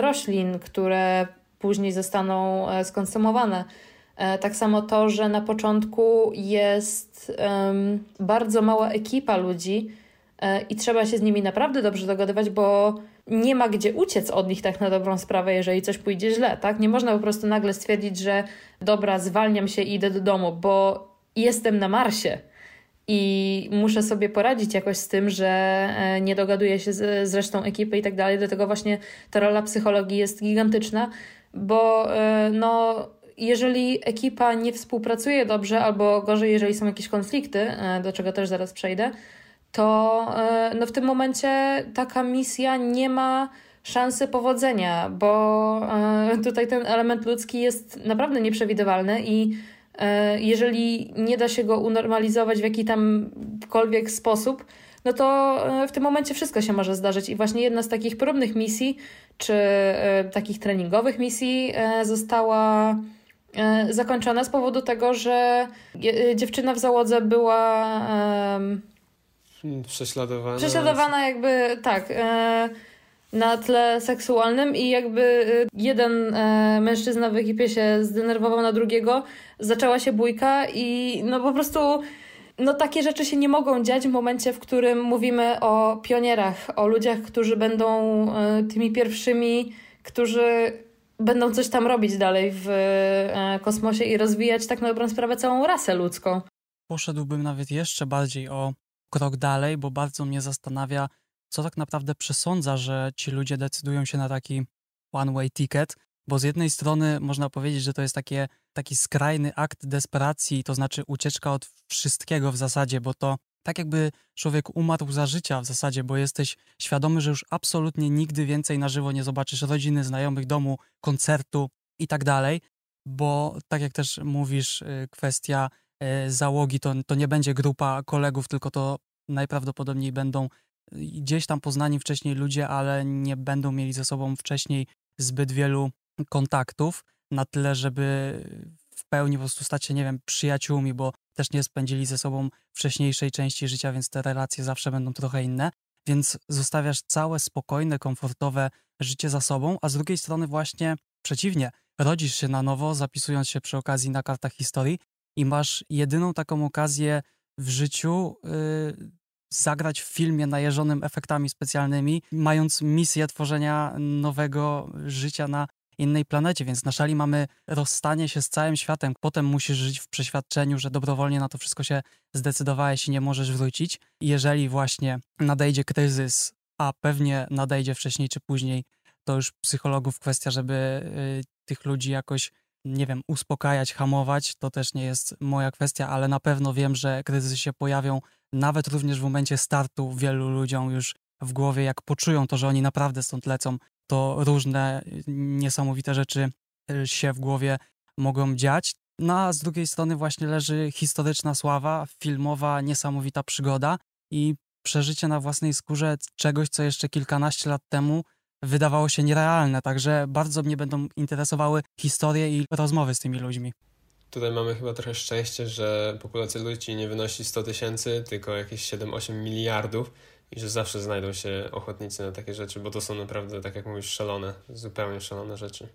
roślin, które później zostaną skonsumowane. Tak samo to, że na początku jest bardzo mała ekipa ludzi i trzeba się z nimi naprawdę dobrze dogadywać, bo nie ma gdzie uciec od nich tak na dobrą sprawę, jeżeli coś pójdzie źle, tak? Nie można po prostu nagle stwierdzić, że dobra, zwalniam się i idę do domu, bo jestem na Marsie i muszę sobie poradzić jakoś z tym, że e, nie dogaduję się z, z resztą ekipy i tak dalej. Dlatego właśnie ta rola psychologii jest gigantyczna, bo e, no jeżeli ekipa nie współpracuje dobrze, albo gorzej, jeżeli są jakieś konflikty, e, do czego też zaraz przejdę, to e, no w tym momencie taka misja nie ma szansy powodzenia, bo e, tutaj ten element ludzki jest naprawdę nieprzewidywalny i e, jeżeli nie da się go unormalizować w jaki tamkolwiek sposób, no to w tym momencie wszystko się może zdarzyć. I właśnie jedna z takich próbnych misji, czy takich treningowych misji została zakończona z powodu tego, że dziewczyna w załodze była Prześladowana. Prześladowana jakby, tak, e, na tle seksualnym i jakby e, jeden e, mężczyzna w ekipie się zdenerwował na drugiego, zaczęła się bójka i no po prostu no takie rzeczy się nie mogą dziać w momencie, w którym mówimy o pionierach, o ludziach, którzy będą e, tymi pierwszymi, którzy będą coś tam robić dalej w e, kosmosie i rozwijać tak na dobrą sprawę całą rasę ludzką. Poszedłbym nawet jeszcze bardziej o krok dalej, bo bardzo mnie zastanawia, co tak naprawdę przesądza, że ci ludzie decydują się na taki one-way ticket, bo z jednej strony można powiedzieć, że to jest takie, taki skrajny akt desperacji, to znaczy ucieczka od wszystkiego w zasadzie, bo to tak jakby człowiek umarł za życia w zasadzie, bo jesteś świadomy, że już absolutnie nigdy więcej na żywo nie zobaczysz rodziny, znajomych, domu, koncertu i tak dalej, bo tak jak też mówisz, y, kwestia załogi to, to nie będzie grupa kolegów, tylko to najprawdopodobniej będą e, gdzieś tam poznani wcześniej ludzie, ale nie będą mieli ze sobą wcześniej zbyt wielu kontaktów na tyle, żeby w pełni po prostu stać się, nie wiem, przyjaciółmi, bo też nie spędzili ze sobą wcześniejszej części życia, więc te relacje zawsze będą trochę inne. Więc zostawiasz całe spokojne, komfortowe życie za sobą, a z drugiej strony właśnie przeciwnie, rodzisz się na nowo, zapisując się przy okazji na kartach historii i masz jedyną taką okazję w życiu yy, zagrać w filmie najeżonym efektami specjalnymi, mając misję tworzenia nowego życia na innej planecie, więc na szali mamy rozstanie się z całym światem. Potem musisz żyć w przeświadczeniu, że dobrowolnie na to wszystko się zdecydowałeś i nie możesz wrócić. Jeżeli właśnie nadejdzie kryzys, a pewnie nadejdzie wcześniej czy później, to już psychologów kwestia, żeby y, tych ludzi jakoś nie wiem, uspokajać, hamować, to też nie jest moja kwestia, ale na pewno wiem, że kryzysy się pojawią nawet również w momencie startu wielu ludziom już w głowie, jak poczują to, że oni naprawdę stąd lecą, to różne niesamowite rzeczy y, się w głowie mogą dziać. No a z drugiej strony właśnie leży historyczna sława, filmowa, niesamowita przygoda i przeżycie na własnej skórze czegoś, co jeszcze kilkanaście lat temu wydawało się nierealne, także bardzo mnie będą interesowały historie i rozmowy z tymi ludźmi. Tutaj mamy chyba trochę szczęście, że populacja ludzi nie wynosi 100 tysięcy, tylko jakieś 7-8 miliardów i że zawsze znajdą się ochotnicy na takie rzeczy, bo to są naprawdę, tak jak mówisz, szalone, zupełnie szalone rzeczy.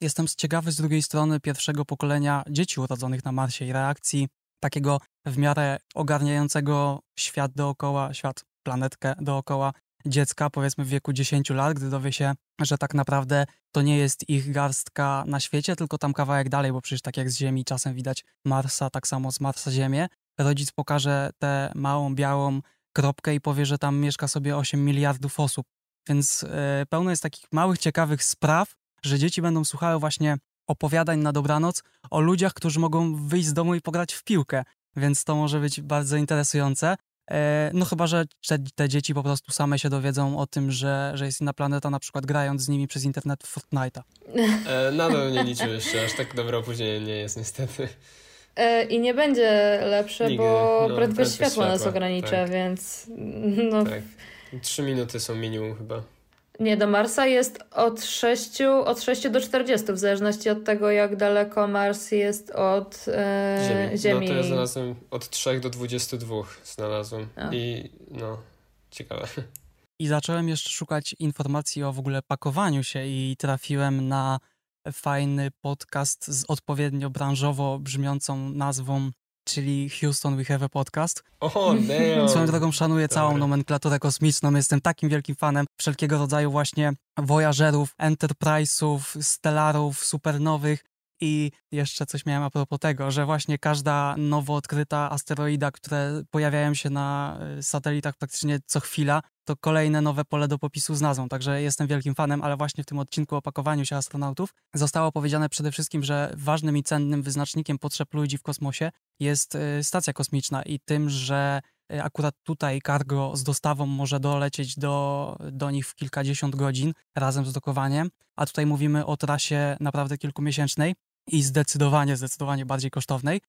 Jestem ciekawy z drugiej strony pierwszego pokolenia dzieci urodzonych na Marsie i reakcji takiego w miarę ogarniającego świat dookoła, świat, planetkę dookoła dziecka, powiedzmy w wieku 10 lat, gdy dowie się, że tak naprawdę to nie jest ich garstka na świecie, tylko tam kawałek dalej, bo przecież tak jak z Ziemi czasem widać Marsa, tak samo z Marsa Ziemię. Rodzic pokaże tę małą, białą kropkę i powie, że tam mieszka sobie 8 miliardów osób. Więc e, pełno jest takich małych, ciekawych spraw, że dzieci będą słuchały właśnie opowiadań na dobranoc o ludziach, którzy mogą wyjść z domu i pograć w piłkę. Więc to może być bardzo interesujące. E, no chyba, że te dzieci po prostu same się dowiedzą o tym, że, że jest inna planeta, na przykład grając z nimi przez internet w Fortnite'a. E, nadal nie liczę jeszcze, aż tak dobre opóźnienie nie jest niestety. E, I nie będzie lepsze, Nigdy. bo no, prędkość światła, światła nas ogranicza, tak. więc no... Tak. Trzy minuty są minimum chyba. Nie, do Marsa jest od 6, od 6 do 40, w zależności od tego, jak daleko Mars jest od e, Ziemi. Ziemi. No to ja znalazłem od 3 do 22 znalazłem. A. I no, ciekawe. I zacząłem jeszcze szukać informacji o w ogóle pakowaniu się i trafiłem na fajny podcast z odpowiednio branżowo brzmiącą nazwą czyli Houston We Have a Podcast. Oh, damn. Swoją drogą szanuję całą nomenklaturę kosmiczną, jestem takim wielkim fanem wszelkiego rodzaju właśnie Voyagerów, Enterprise'ów, Stellarów, supernowych i jeszcze coś miałem a propos tego, że właśnie każda nowo odkryta asteroida, które pojawiają się na y, satelitach praktycznie co chwila, to kolejne nowe pole do popisu z nazwą. Także jestem wielkim fanem, ale właśnie w tym odcinku o pakowaniu się astronautów zostało powiedziane przede wszystkim, że ważnym i cennym wyznacznikiem potrzeb ludzi w kosmosie jest y, stacja kosmiczna i tym, że y, akurat tutaj cargo z dostawą może dolecieć do, do nich w kilkadziesiąt godzin razem z dokowaniem, a tutaj mówimy o trasie naprawdę kilkumiesięcznej i zdecydowanie, zdecydowanie bardziej kosztownej.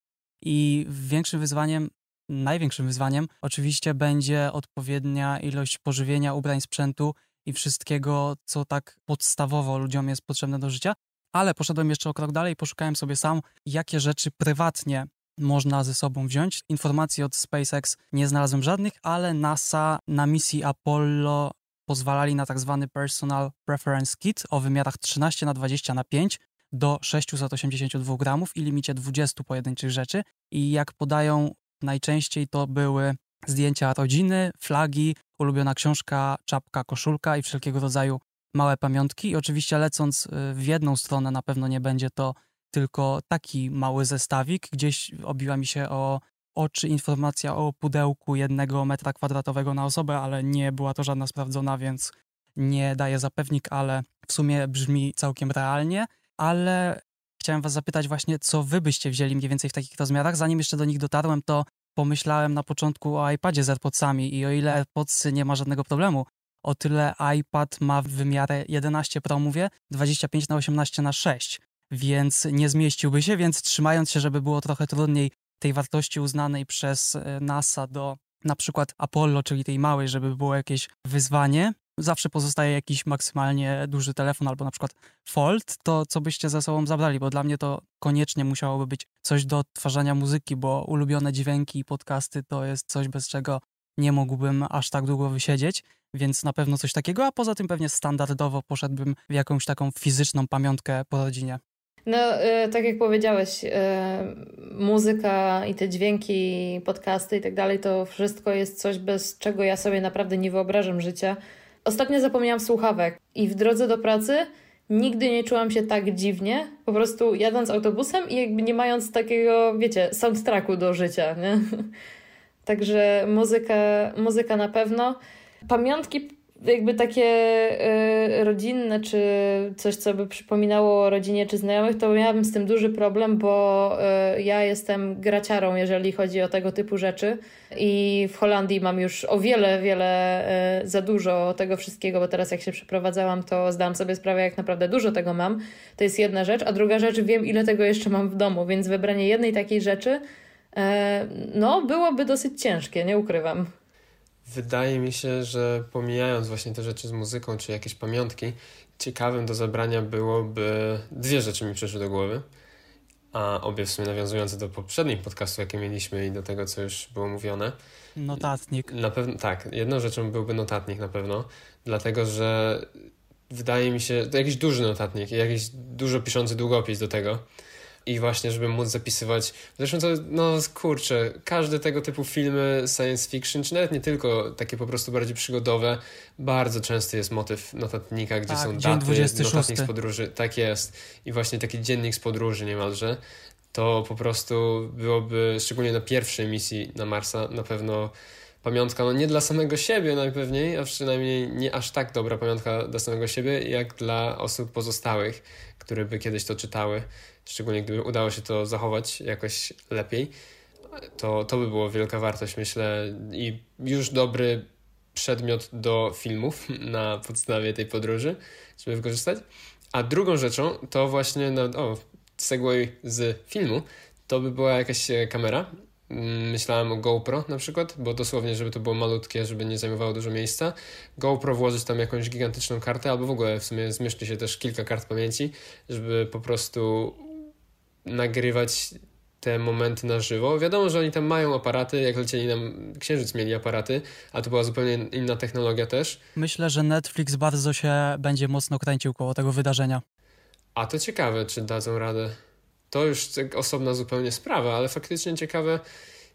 I większym wyzwaniem, największym wyzwaniem oczywiście będzie odpowiednia ilość pożywienia, ubrań, sprzętu i wszystkiego, co tak podstawowo ludziom jest potrzebne do życia. Ale poszedłem jeszcze o krok dalej poszukałem sobie sam, jakie rzeczy prywatnie można ze sobą wziąć. Informacji od SpaceX nie znalazłem żadnych, ale NASA na misji Apollo pozwalali na tak zwany Personal Preference Kit o wymiarach 13 na 20 na 5 do 682 gramów i limicie 20 pojedynczych rzeczy. I jak podają, najczęściej to były zdjęcia rodziny, flagi, ulubiona książka, czapka, koszulka i wszelkiego rodzaju małe pamiątki. I oczywiście lecąc y, w jedną stronę na pewno nie będzie to tylko taki mały zestawik. Gdzieś obiła mi się o oczy informacja o pudełku jednego metra kwadratowego na osobę, ale nie była to żadna sprawdzona, więc nie daje zapewnik, ale w sumie brzmi całkiem realnie. Ale chciałem was zapytać właśnie, co wy byście wzięli mniej więcej w takich rozmiarach. Zanim jeszcze do nich dotarłem, to pomyślałem na początku o iPadzie z AirPodsami i o ile AirPods nie ma żadnego problemu, o tyle iPad ma w wymiarze 11 Pro, mówię, 25 na 18 na 6 więc nie zmieściłby się, więc trzymając się, żeby było trochę trudniej tej wartości uznanej przez e, NASA do na przykład Apollo, czyli tej małej, żeby było jakieś wyzwanie, zawsze pozostaje jakiś maksymalnie duży telefon albo na przykład Fold, to co byście ze sobą zabrali, bo dla mnie to koniecznie musiałoby być coś do odtwarzania muzyki, bo ulubione dźwięki i podcasty to jest coś, bez czego nie mógłbym aż tak długo wysiedzieć, więc na pewno coś takiego, a poza tym pewnie standardowo poszedłbym w jakąś taką fizyczną pamiątkę po rodzinie. No, y, tak jak powiedziałeś, y, muzyka i te dźwięki, podcasty i tak dalej, to wszystko jest coś, bez czego ja sobie naprawdę nie wyobrażam życia. Ostatnio zapomniałam słuchawek i w drodze do pracy nigdy nie czułam się tak dziwnie, po prostu jadąc autobusem i jakby nie mając takiego, wiecie, soundtracku do życia, nie? Także muzyka, muzyka na pewno. Pamiątki jakby takie y, rodzinne, czy coś, co by przypominało o rodzinie czy znajomych, to miałabym z tym duży problem, bo y, ja jestem graciarą, jeżeli chodzi o tego typu rzeczy. I w Holandii mam już o wiele, wiele y, za dużo tego wszystkiego, bo teraz jak się przeprowadzałam, to zdałam sobie sprawę, jak naprawdę dużo tego mam. To jest jedna rzecz, a druga rzecz, wiem, ile tego jeszcze mam w domu, więc wybranie jednej takiej rzeczy, no, byłoby dosyć ciężkie, nie ukrywam. Wydaje mi się, że pomijając właśnie te rzeczy z muzyką czy jakieś pamiątki, ciekawym do zabrania byłoby dwie rzeczy mi przyszły do głowy, a obie w sumie nawiązujące do poprzednich podcastów, jakie mieliśmy i do tego, co już było mówione. Notatnik. Na pewno tak, jedną rzeczą byłby notatnik na pewno, dlatego że wydaje mi się, to jakiś duży notatnik, jakiś dużo piszący długopis do tego, i właśnie, żeby móc zapisywać. Zresztą to, no kurczę, każde tego typu filmy science fiction, czy nawet nie tylko takie po prostu bardziej przygodowe, bardzo często jest motyw notatnika, gdzie tak, są daty, 26. notatnik z podróży. Tak jest. I właśnie taki dziennik z podróży niemalże. To po prostu byłoby, szczególnie na pierwszej misji na Marsa, na pewno pamiątka, no nie dla samego siebie najpewniej, a przynajmniej nie aż tak dobra pamiątka dla samego siebie, jak dla osób pozostałych, które by kiedyś to czytały, szczególnie gdyby udało się to zachować jakoś lepiej, to, to by było wielka wartość, myślę, i już dobry przedmiot do filmów na podstawie tej podróży, żeby wykorzystać. A drugą rzeczą to właśnie, no, o, segway z filmu, to by była jakaś kamera, Mm, myślałem o GoPro na przykład, bo dosłownie, żeby to było malutkie, żeby nie zajmowało dużo miejsca. GoPro włożyć tam jakąś gigantyczną kartę, albo w ogóle w sumie zmieszczy się też kilka kart pamięci, żeby po prostu nagrywać te momenty na żywo. Wiadomo, że oni tam mają aparaty, jak lecieli nam, Księżyc mieli aparaty, a to była zupełnie inna technologia też. Myślę, że Netflix bardzo się będzie mocno kręcił koło tego wydarzenia. A to ciekawe, czy dadzą radę to już osobna zupełnie sprawa, ale faktycznie ciekawe,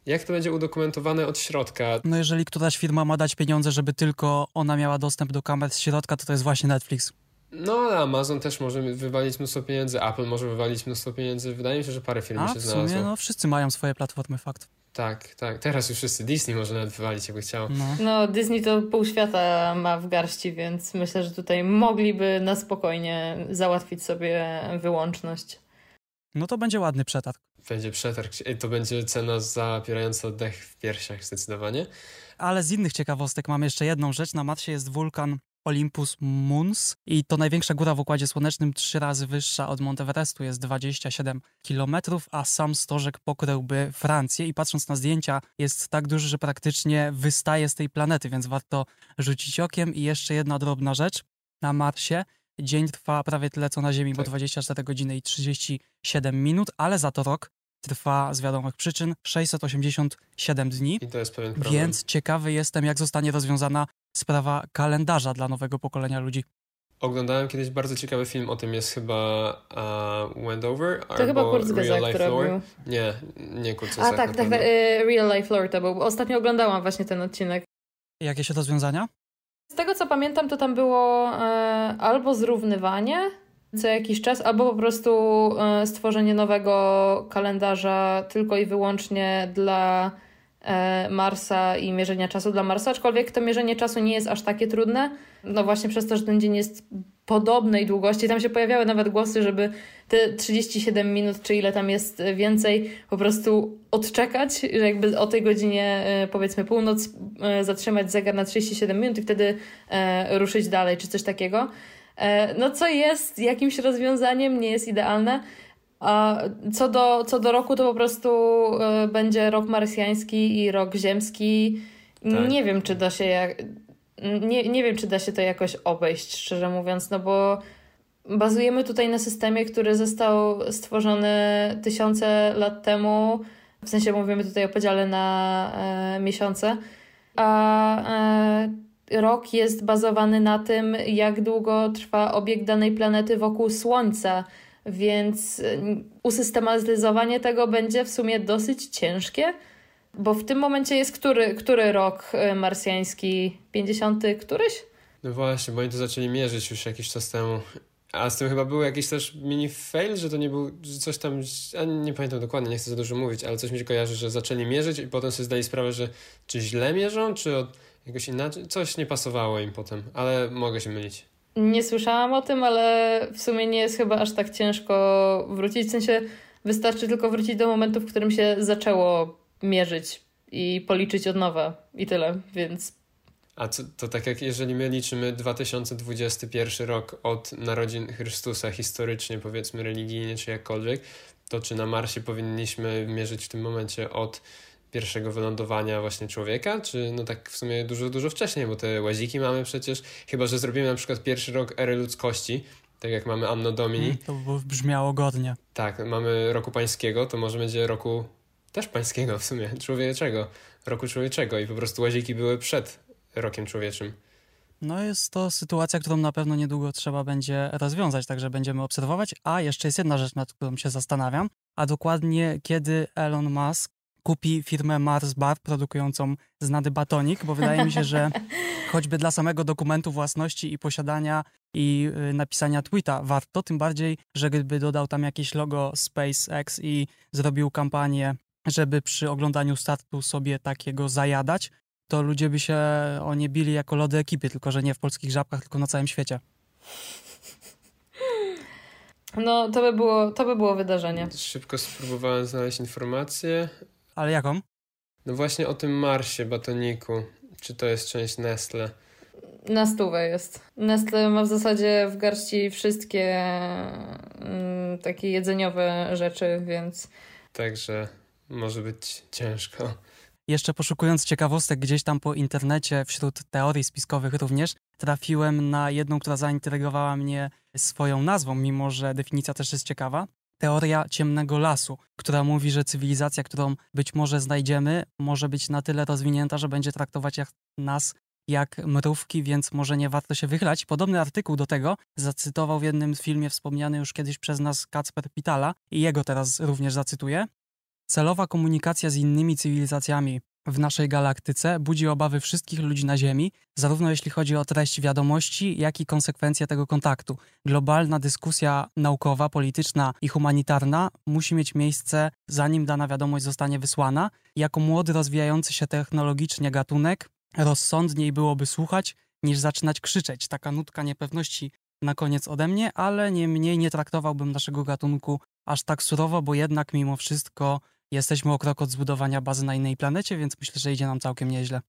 jak to będzie udokumentowane od środka. No jeżeli któraś firma ma dać pieniądze, żeby tylko ona miała dostęp do kamer z środka, to to jest właśnie Netflix. No, ale Amazon też może wywalić mnóstwo pieniędzy, Apple może wywalić mnóstwo pieniędzy. Wydaje mi się, że parę firm A, się w znalazło. sumie, no wszyscy mają swoje platformy, fakt. Tak, tak. Teraz już wszyscy Disney może nawet wywalić, jakby chciał. No. no, Disney to pół świata ma w garści, więc myślę, że tutaj mogliby na spokojnie załatwić sobie wyłączność. No to będzie ładny przetarg. Będzie przetarg. To będzie cena zapierająca oddech w piersiach zdecydowanie. Ale z innych ciekawostek mam jeszcze jedną rzecz. Na Marsie jest wulkan Olympus Mons i to największa góra w Układzie Słonecznym, trzy razy wyższa od Monteverestu, jest 27 km, a sam stożek pokryłby Francję i patrząc na zdjęcia jest tak duży, że praktycznie wystaje z tej planety, więc warto rzucić okiem. I jeszcze jedna drobna rzecz. Na Marsie Dzień trwa prawie tyle co na Ziemi, tak. bo 24 godziny i 37 minut, ale za to rok trwa z wiadomych przyczyn 687 dni. I to jest pewien problem. Więc ciekawy jestem, jak zostanie rozwiązana sprawa kalendarza dla nowego pokolenia ludzi. Oglądałem kiedyś bardzo ciekawy film o tym, jest chyba uh, Wendover to chyba Kurt Real Life Lore. Nie, nie Kurt A tak, tak, tak, Real Life Lore to był. Ostatnio oglądałam właśnie ten odcinek. Jakieś rozwiązania? Z tego co pamiętam, to tam było e, albo zrównywanie co jakiś czas, albo po prostu e, stworzenie nowego kalendarza tylko i wyłącznie dla e, Marsa i mierzenia czasu dla Marsa, aczkolwiek to mierzenie czasu nie jest aż takie trudne. No właśnie przez to, że ten dzień jest podobnej długości. Tam się pojawiały nawet głosy, żeby te 37 minut, czy ile tam jest więcej, po prostu odczekać, że jakby o tej godzinie e, powiedzmy północ e, zatrzymać zegar na 37 minut i wtedy e, ruszyć dalej, czy coś takiego. No co jest jakimś rozwiązaniem, nie jest idealne. A co do, co do roku, to po prostu będzie rok marsjański i rok ziemski. Tak. Nie wiem, czy da się jak, nie, nie wiem, czy da się to jakoś obejść, szczerze mówiąc, no bo bazujemy tutaj na systemie, który został stworzony tysiące lat temu. W sensie mówimy tutaj o podziale na e, miesiące. A e, rok jest bazowany na tym, jak długo trwa obieg danej planety wokół Słońca. Więc e, usystematyzowanie tego będzie w sumie dosyć ciężkie. Bo w tym momencie jest który, który rok e, marsjański? 50 któryś? No właśnie, bo oni to zaczęli mierzyć już jakiś czas temu. A z tym chyba był jakiś też mini fail, że to nie był, coś tam, ja nie pamiętam dokładnie, nie chcę za dużo mówić, ale coś mi się kojarzy, że zaczęli mierzyć i potem sobie zdali sprawę, że czy źle mierzą, czy od jakoś inaczej, coś nie pasowało im potem, ale mogę się mylić. Nie słyszałam o tym, ale w sumie nie jest chyba aż tak ciężko wrócić, w sensie wystarczy tylko wrócić do momentu, w którym się zaczęło mierzyć i policzyć od nowa. I tyle, więc... A co, to tak jak jeżeli my liczymy 2021 rok od narodzin Chrystusa historycznie, powiedzmy religijnie czy jakkolwiek, to czy na Marsie powinniśmy mierzyć w tym momencie od pierwszego wylądowania właśnie człowieka, czy no tak w sumie dużo, dużo wcześniej, bo te łaziki mamy przecież, chyba że zrobimy na przykład pierwszy rok ery ludzkości, tak jak mamy Anno Domini. Mm, to by brzmiało godnie. Tak, mamy roku pańskiego, to może będzie roku też pańskiego w sumie, człowieczego, roku człowieczego i po prostu łaziki były przed rokiem człowieczym. No jest to sytuacja, którą na pewno niedługo trzeba będzie rozwiązać, także będziemy obserwować. A jeszcze jest jedna rzecz, nad którą się zastanawiam, a dokładnie kiedy Elon Musk kupi firmę Mars Bar produkującą znany batonik, bo wydaje mi się, że choćby dla samego dokumentu własności i posiadania i y, napisania tweeta warto, tym bardziej, że gdyby dodał tam jakieś logo SpaceX i zrobił kampanię, żeby przy oglądaniu startu sobie takiego zajadać, to ludzie by się o nie bili jako lody ekipy, tylko że nie w polskich żabkach, tylko na całym świecie. No, to by było, to by było wydarzenie. Szybko spróbowałem znaleźć informację. Ale jaką? No właśnie o tym Marsie batoniku. Czy to jest część Nestle? Na stówę jest. Nestle ma w zasadzie w garści wszystkie mm, takie jedzeniowe rzeczy, więc... Także może być ciężko. Jeszcze poszukując ciekawostek gdzieś tam po internecie, wśród teorii spiskowych również, trafiłem na jedną, która zaintrygowała mnie swoją nazwą, mimo że definicja też jest ciekawa. Teoria ciemnego lasu, która mówi, że cywilizacja, którą być może znajdziemy, może być na tyle rozwinięta, że będzie traktować jak nas jak mrówki, więc może nie warto się wychylać. Podobny artykuł do tego zacytował w jednym filmie wspomniany już kiedyś przez nas Kacper Pitala i jego teraz również zacytuję. Celowa komunikacja z innymi cywilizacjami w naszej galaktyce budzi obawy wszystkich ludzi na Ziemi, zarówno jeśli chodzi o treść wiadomości, jak i konsekwencje tego kontaktu. Globalna dyskusja naukowa, polityczna i humanitarna musi mieć miejsce, zanim dana wiadomość zostanie wysłana. Jako młody, rozwijający się technologicznie gatunek, rozsądniej byłoby słuchać, niż zaczynać krzyczeć. Taka nutka niepewności na koniec ode mnie, ale niemniej nie traktowałbym naszego gatunku aż tak surowo, bo jednak mimo wszystko jesteśmy o krok od zbudowania bazy na innej planecie, więc myślę, że idzie nam całkiem nieźle.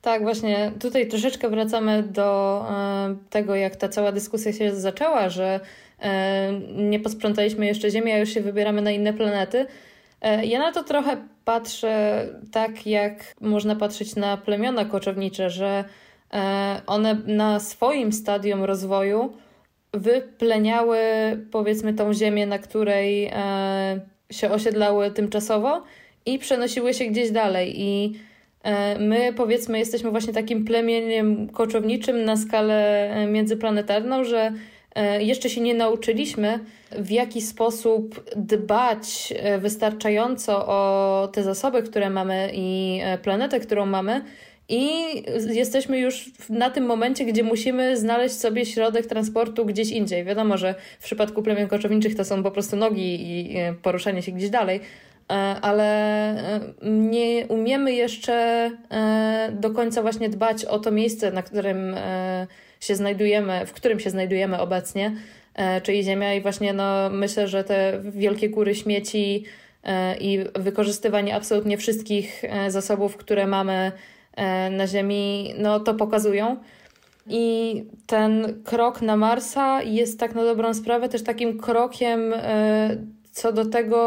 Tak, właśnie tutaj troszeczkę wracamy do e, tego, jak ta cała dyskusja się zaczęła, że e, nie posprzątaliśmy jeszcze Ziemi, a już się wybieramy na inne planety. E, ja na to trochę patrzę tak, jak można patrzeć na plemiona koczownicze, że one na swoim stadium rozwoju wypleniały powiedzmy tą ziemię, na której się osiedlały tymczasowo i przenosiły się gdzieś dalej. I e, my, powiedzmy, jesteśmy właśnie takim plemieniem koczowniczym na skalę e, międzyplanetarną, że e, jeszcze się nie nauczyliśmy, w jaki sposób dbać wystarczająco o te zasoby, które mamy i planetę, którą mamy. I jesteśmy już na tym momencie, gdzie musimy znaleźć sobie środek transportu gdzieś indziej. Wiadomo, że w przypadku plemion koczowniczych to są po prostu nogi i poruszanie się gdzieś dalej, e, ale e, nie umiemy jeszcze e, do końca właśnie dbać o to miejsce, na którym się znajdujemy, w którym się znajdujemy obecnie, czyli Ziemia. I właśnie no, myślę, że te wielkie góry śmieci i wykorzystywanie absolutnie wszystkich zasobów, które mamy E, na Ziemi, no to pokazują. I ten krok na Marsa jest tak na dobrą sprawę też takim krokiem e, co do tego,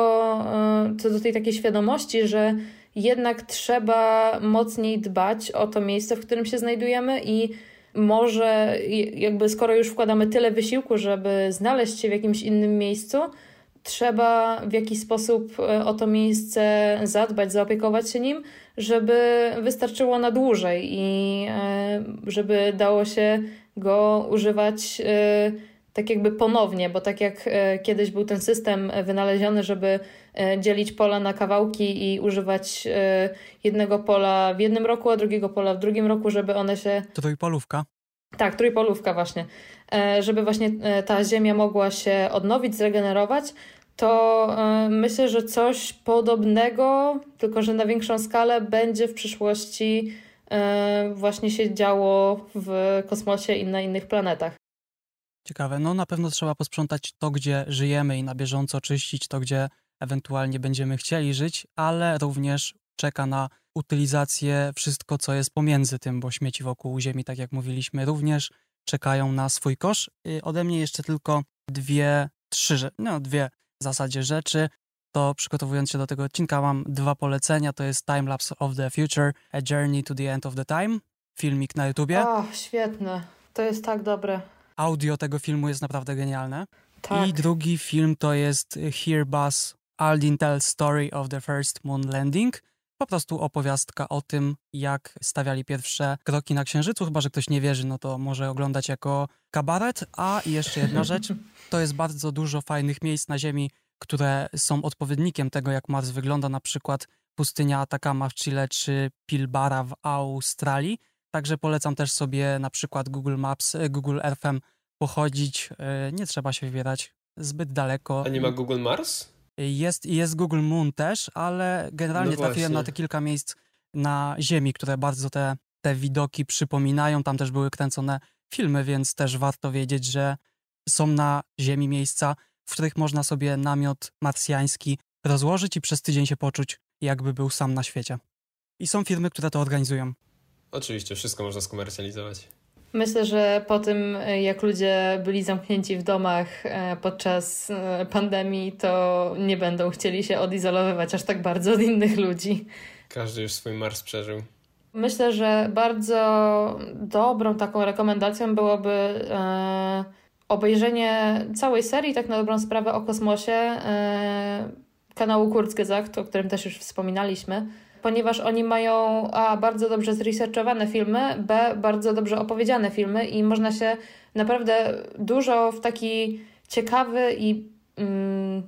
e, co do tej takiej świadomości, że jednak trzeba mocniej dbać o to miejsce, w którym się znajdujemy i może jakby skoro już wkładamy tyle wysiłku, żeby znaleźć się w jakimś innym miejscu, trzeba w jakiś sposób o to miejsce zadbać, zaopiekować się nim, żeby wystarczyło na dłużej i e, żeby dało się go używać e, tak jakby ponownie, bo tak jak e, kiedyś był ten system wynaleziony, żeby dzielić pola na kawałki i używać jednego pola w jednym roku, a drugiego pola w drugim roku, żeby one się... Trójpolówka. Tak, trójpolówka właśnie. Żeby właśnie ta ziemia mogła się odnowić, zregenerować, to e, myślę, że coś podobnego, tylko że na większą skalę, będzie w przyszłości e, właśnie się działo w kosmosie i na innych planetach. Ciekawe. No na pewno trzeba posprzątać to, gdzie żyjemy i na bieżąco czyścić to, gdzie ewentualnie będziemy chcieli żyć, ale również czeka na utylizację wszystko, co jest pomiędzy tym, bo śmieci wokół Ziemi, tak jak mówiliśmy, również czekają na swój kosz. Ode mnie jeszcze tylko dwie, trzy, no dwie zasadzie rzeczy, to przygotowując się do tego odcinka mam dwa polecenia. To jest Timelapse of the Future, A Journey to the End of the Time, filmik na YouTubie. O, świetne. To jest tak dobre. Audio tego filmu jest naprawdę genialne. Tak. I drugi film to jest Here Buzz Aldin Tells Story of the First Moon Landing. Po prostu opowiastka o tym, jak stawiali pierwsze kroki na Księżycu. Chyba, że ktoś nie wierzy, no to może oglądać jako kabaret. A i jeszcze jedna rzecz, to jest bardzo dużo fajnych miejsc na Ziemi, które są odpowiednikiem tego, jak Mars wygląda, na przykład pustynia Atacama w Chile czy Pilbara w Australii. Także polecam też sobie na przykład Google Maps, e, Google Earthem pochodzić. E, nie trzeba się wybierać zbyt daleko. A nie ma Google Mars? Jest, jest Google Moon też, ale generalnie no trafiłem na te kilka miejsc na Ziemi, które bardzo te, te widoki przypominają. Tam też były kręcone filmy, więc też warto wiedzieć, że są na Ziemi miejsca, w których można sobie namiot marsjański rozłożyć i przez tydzień się poczuć, jakby był sam na świecie. I są firmy, które to organizują. Oczywiście, wszystko można skomercjalizować. Myślę, że po tym, jak ludzie byli zamknięci w domach e, podczas e, pandemii, to nie będą chcieli się odizolowywać aż tak bardzo od innych ludzi. Każdy już swój Mars przeżył. Myślę, że bardzo dobrą taką rekomendacją byłoby e, obejrzenie całej serii, tak na dobrą sprawę, o kosmosie kanału Kurzgesagt, o którym też już wspominaliśmy ponieważ oni mają A. bardzo dobrze zresearchowane filmy, B. bardzo dobrze opowiedziane filmy i można się naprawdę dużo w taki ciekawy i mm,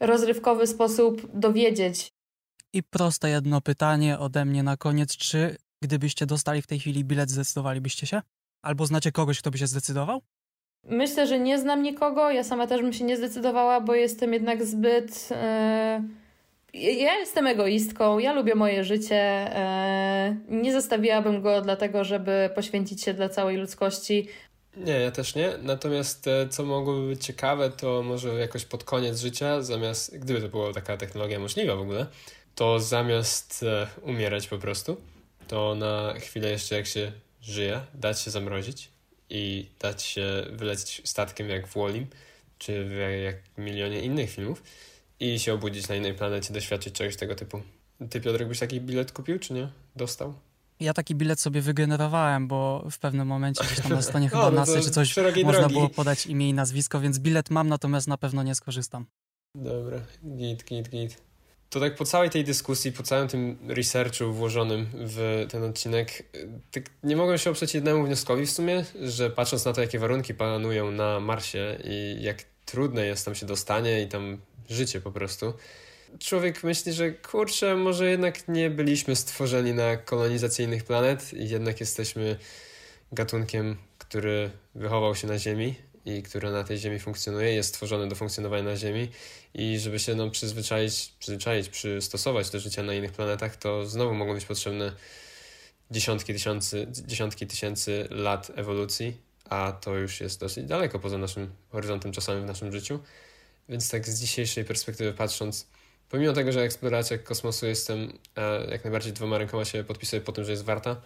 rozrywkowy sposób dowiedzieć. I proste jedno pytanie ode mnie na koniec. Czy gdybyście dostali w tej chwili bilet, zdecydowalibyście się? Albo znacie kogoś, kto by się zdecydował? Myślę, że nie znam nikogo. Ja sama też bym się nie zdecydowała, bo jestem jednak zbyt. Yy ja jestem egoistką, ja lubię moje życie. E, nie zostawiłabym go dlatego, żeby poświęcić się dla całej ludzkości. Nie, ja też nie. Natomiast e, co mogłoby być ciekawe, to może jakoś pod koniec życia, zamiast, gdyby to była taka technologia możliwa w ogóle, to zamiast e, umierać po prostu, to na chwilę jeszcze jak się żyje, dać się zamrozić i dać się wylecieć statkiem jak w Wolim, czy w jak milionie innych filmów i się obudzić na innej planecie, doświadczyć czegoś tego typu. Ty, Piotrek, byś taki bilet kupił, czy nie? Dostał? Ja taki bilet sobie wygenerowałem, bo w pewnym momencie gdzieś tam na stronie chyba no nasy czy coś można drogi. było podać imię i nazwisko, więc bilet mam, natomiast na pewno nie skorzystam. Dobra, git, git, git. To tak po całej tej dyskusji, po całym tym researchu włożonym w ten odcinek, tak nie mogłem się oprzeć jednemu wnioskowi w sumie, że patrząc na to, jakie warunki panują na Marsie i jak trudne jest tam się dostanie i tam życie po prostu. Człowiek myśli, że kurczę, może jednak nie byliśmy stworzeni na kolonizację innych planet i jednak jesteśmy gatunkiem, który wychował się na Ziemi i który na tej Ziemi funkcjonuje, jest stworzony do funkcjonowania na Ziemi i żeby się no, przyzwyczaić, przyzwyczaić, przystosować do życia na innych planetach, to znowu mogą być potrzebne dziesiątki tysięcy, dziesiątki tysięcy lat ewolucji, a to już jest dosyć daleko poza naszym horyzontem czasowym w naszym życiu. Więc tak z dzisiejszej perspektywy patrząc, pomimo tego, że eksploracja kosmosu jestem e, jak najbardziej dwoma rękoma się podpisuję po tym, że jest warta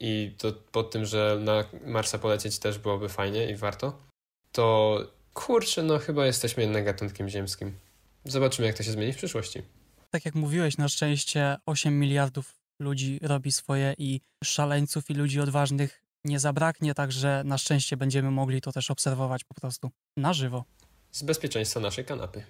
i to pod tym, że na Marsa polecieć też byłoby fajnie i warto, to kurczę, no chyba jesteśmy jednak gatunkiem ziemskim. Zobaczymy, jak to się zmieni w przyszłości. Tak jak mówiłeś, na szczęście 8 miliardów ludzi robi swoje i szaleńców i ludzi odważnych nie zabraknie, także na szczęście będziemy mogli to też obserwować po prostu na żywo z bezpieczeństwa naszej kanapy.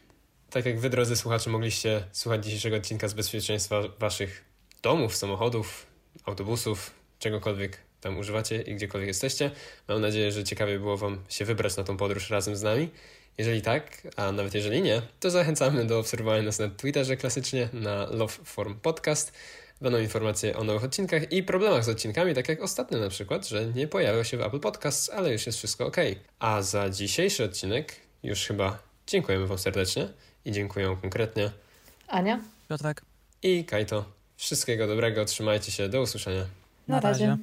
Tak jak wy, drodzy słuchacze, mogliście słuchać dzisiejszego odcinka z bezpieczeństwa waszych domów, samochodów, autobusów, czegokolwiek tam używacie i gdziekolwiek jesteście. Mam nadzieję, że ciekawie było wam się wybrać na tą podróż razem z nami. Jeżeli tak, a nawet jeżeli nie, to zachęcamy do obserwowania nas na Twitterze klasycznie, na Love Form Podcast. Będą informacje o nowych odcinkach i problemach z odcinkami, tak jak ostatnio na przykład, że nie pojawił się w Apple Podcasts, ale już jest wszystko ok. A za dzisiejszy odcinek już chyba dziękujemy Wam serdecznie i dziękuję konkretnie. Ania. Piotrek. I Kajto. Wszystkiego dobrego, trzymajcie się, do usłyszenia. Na, razie.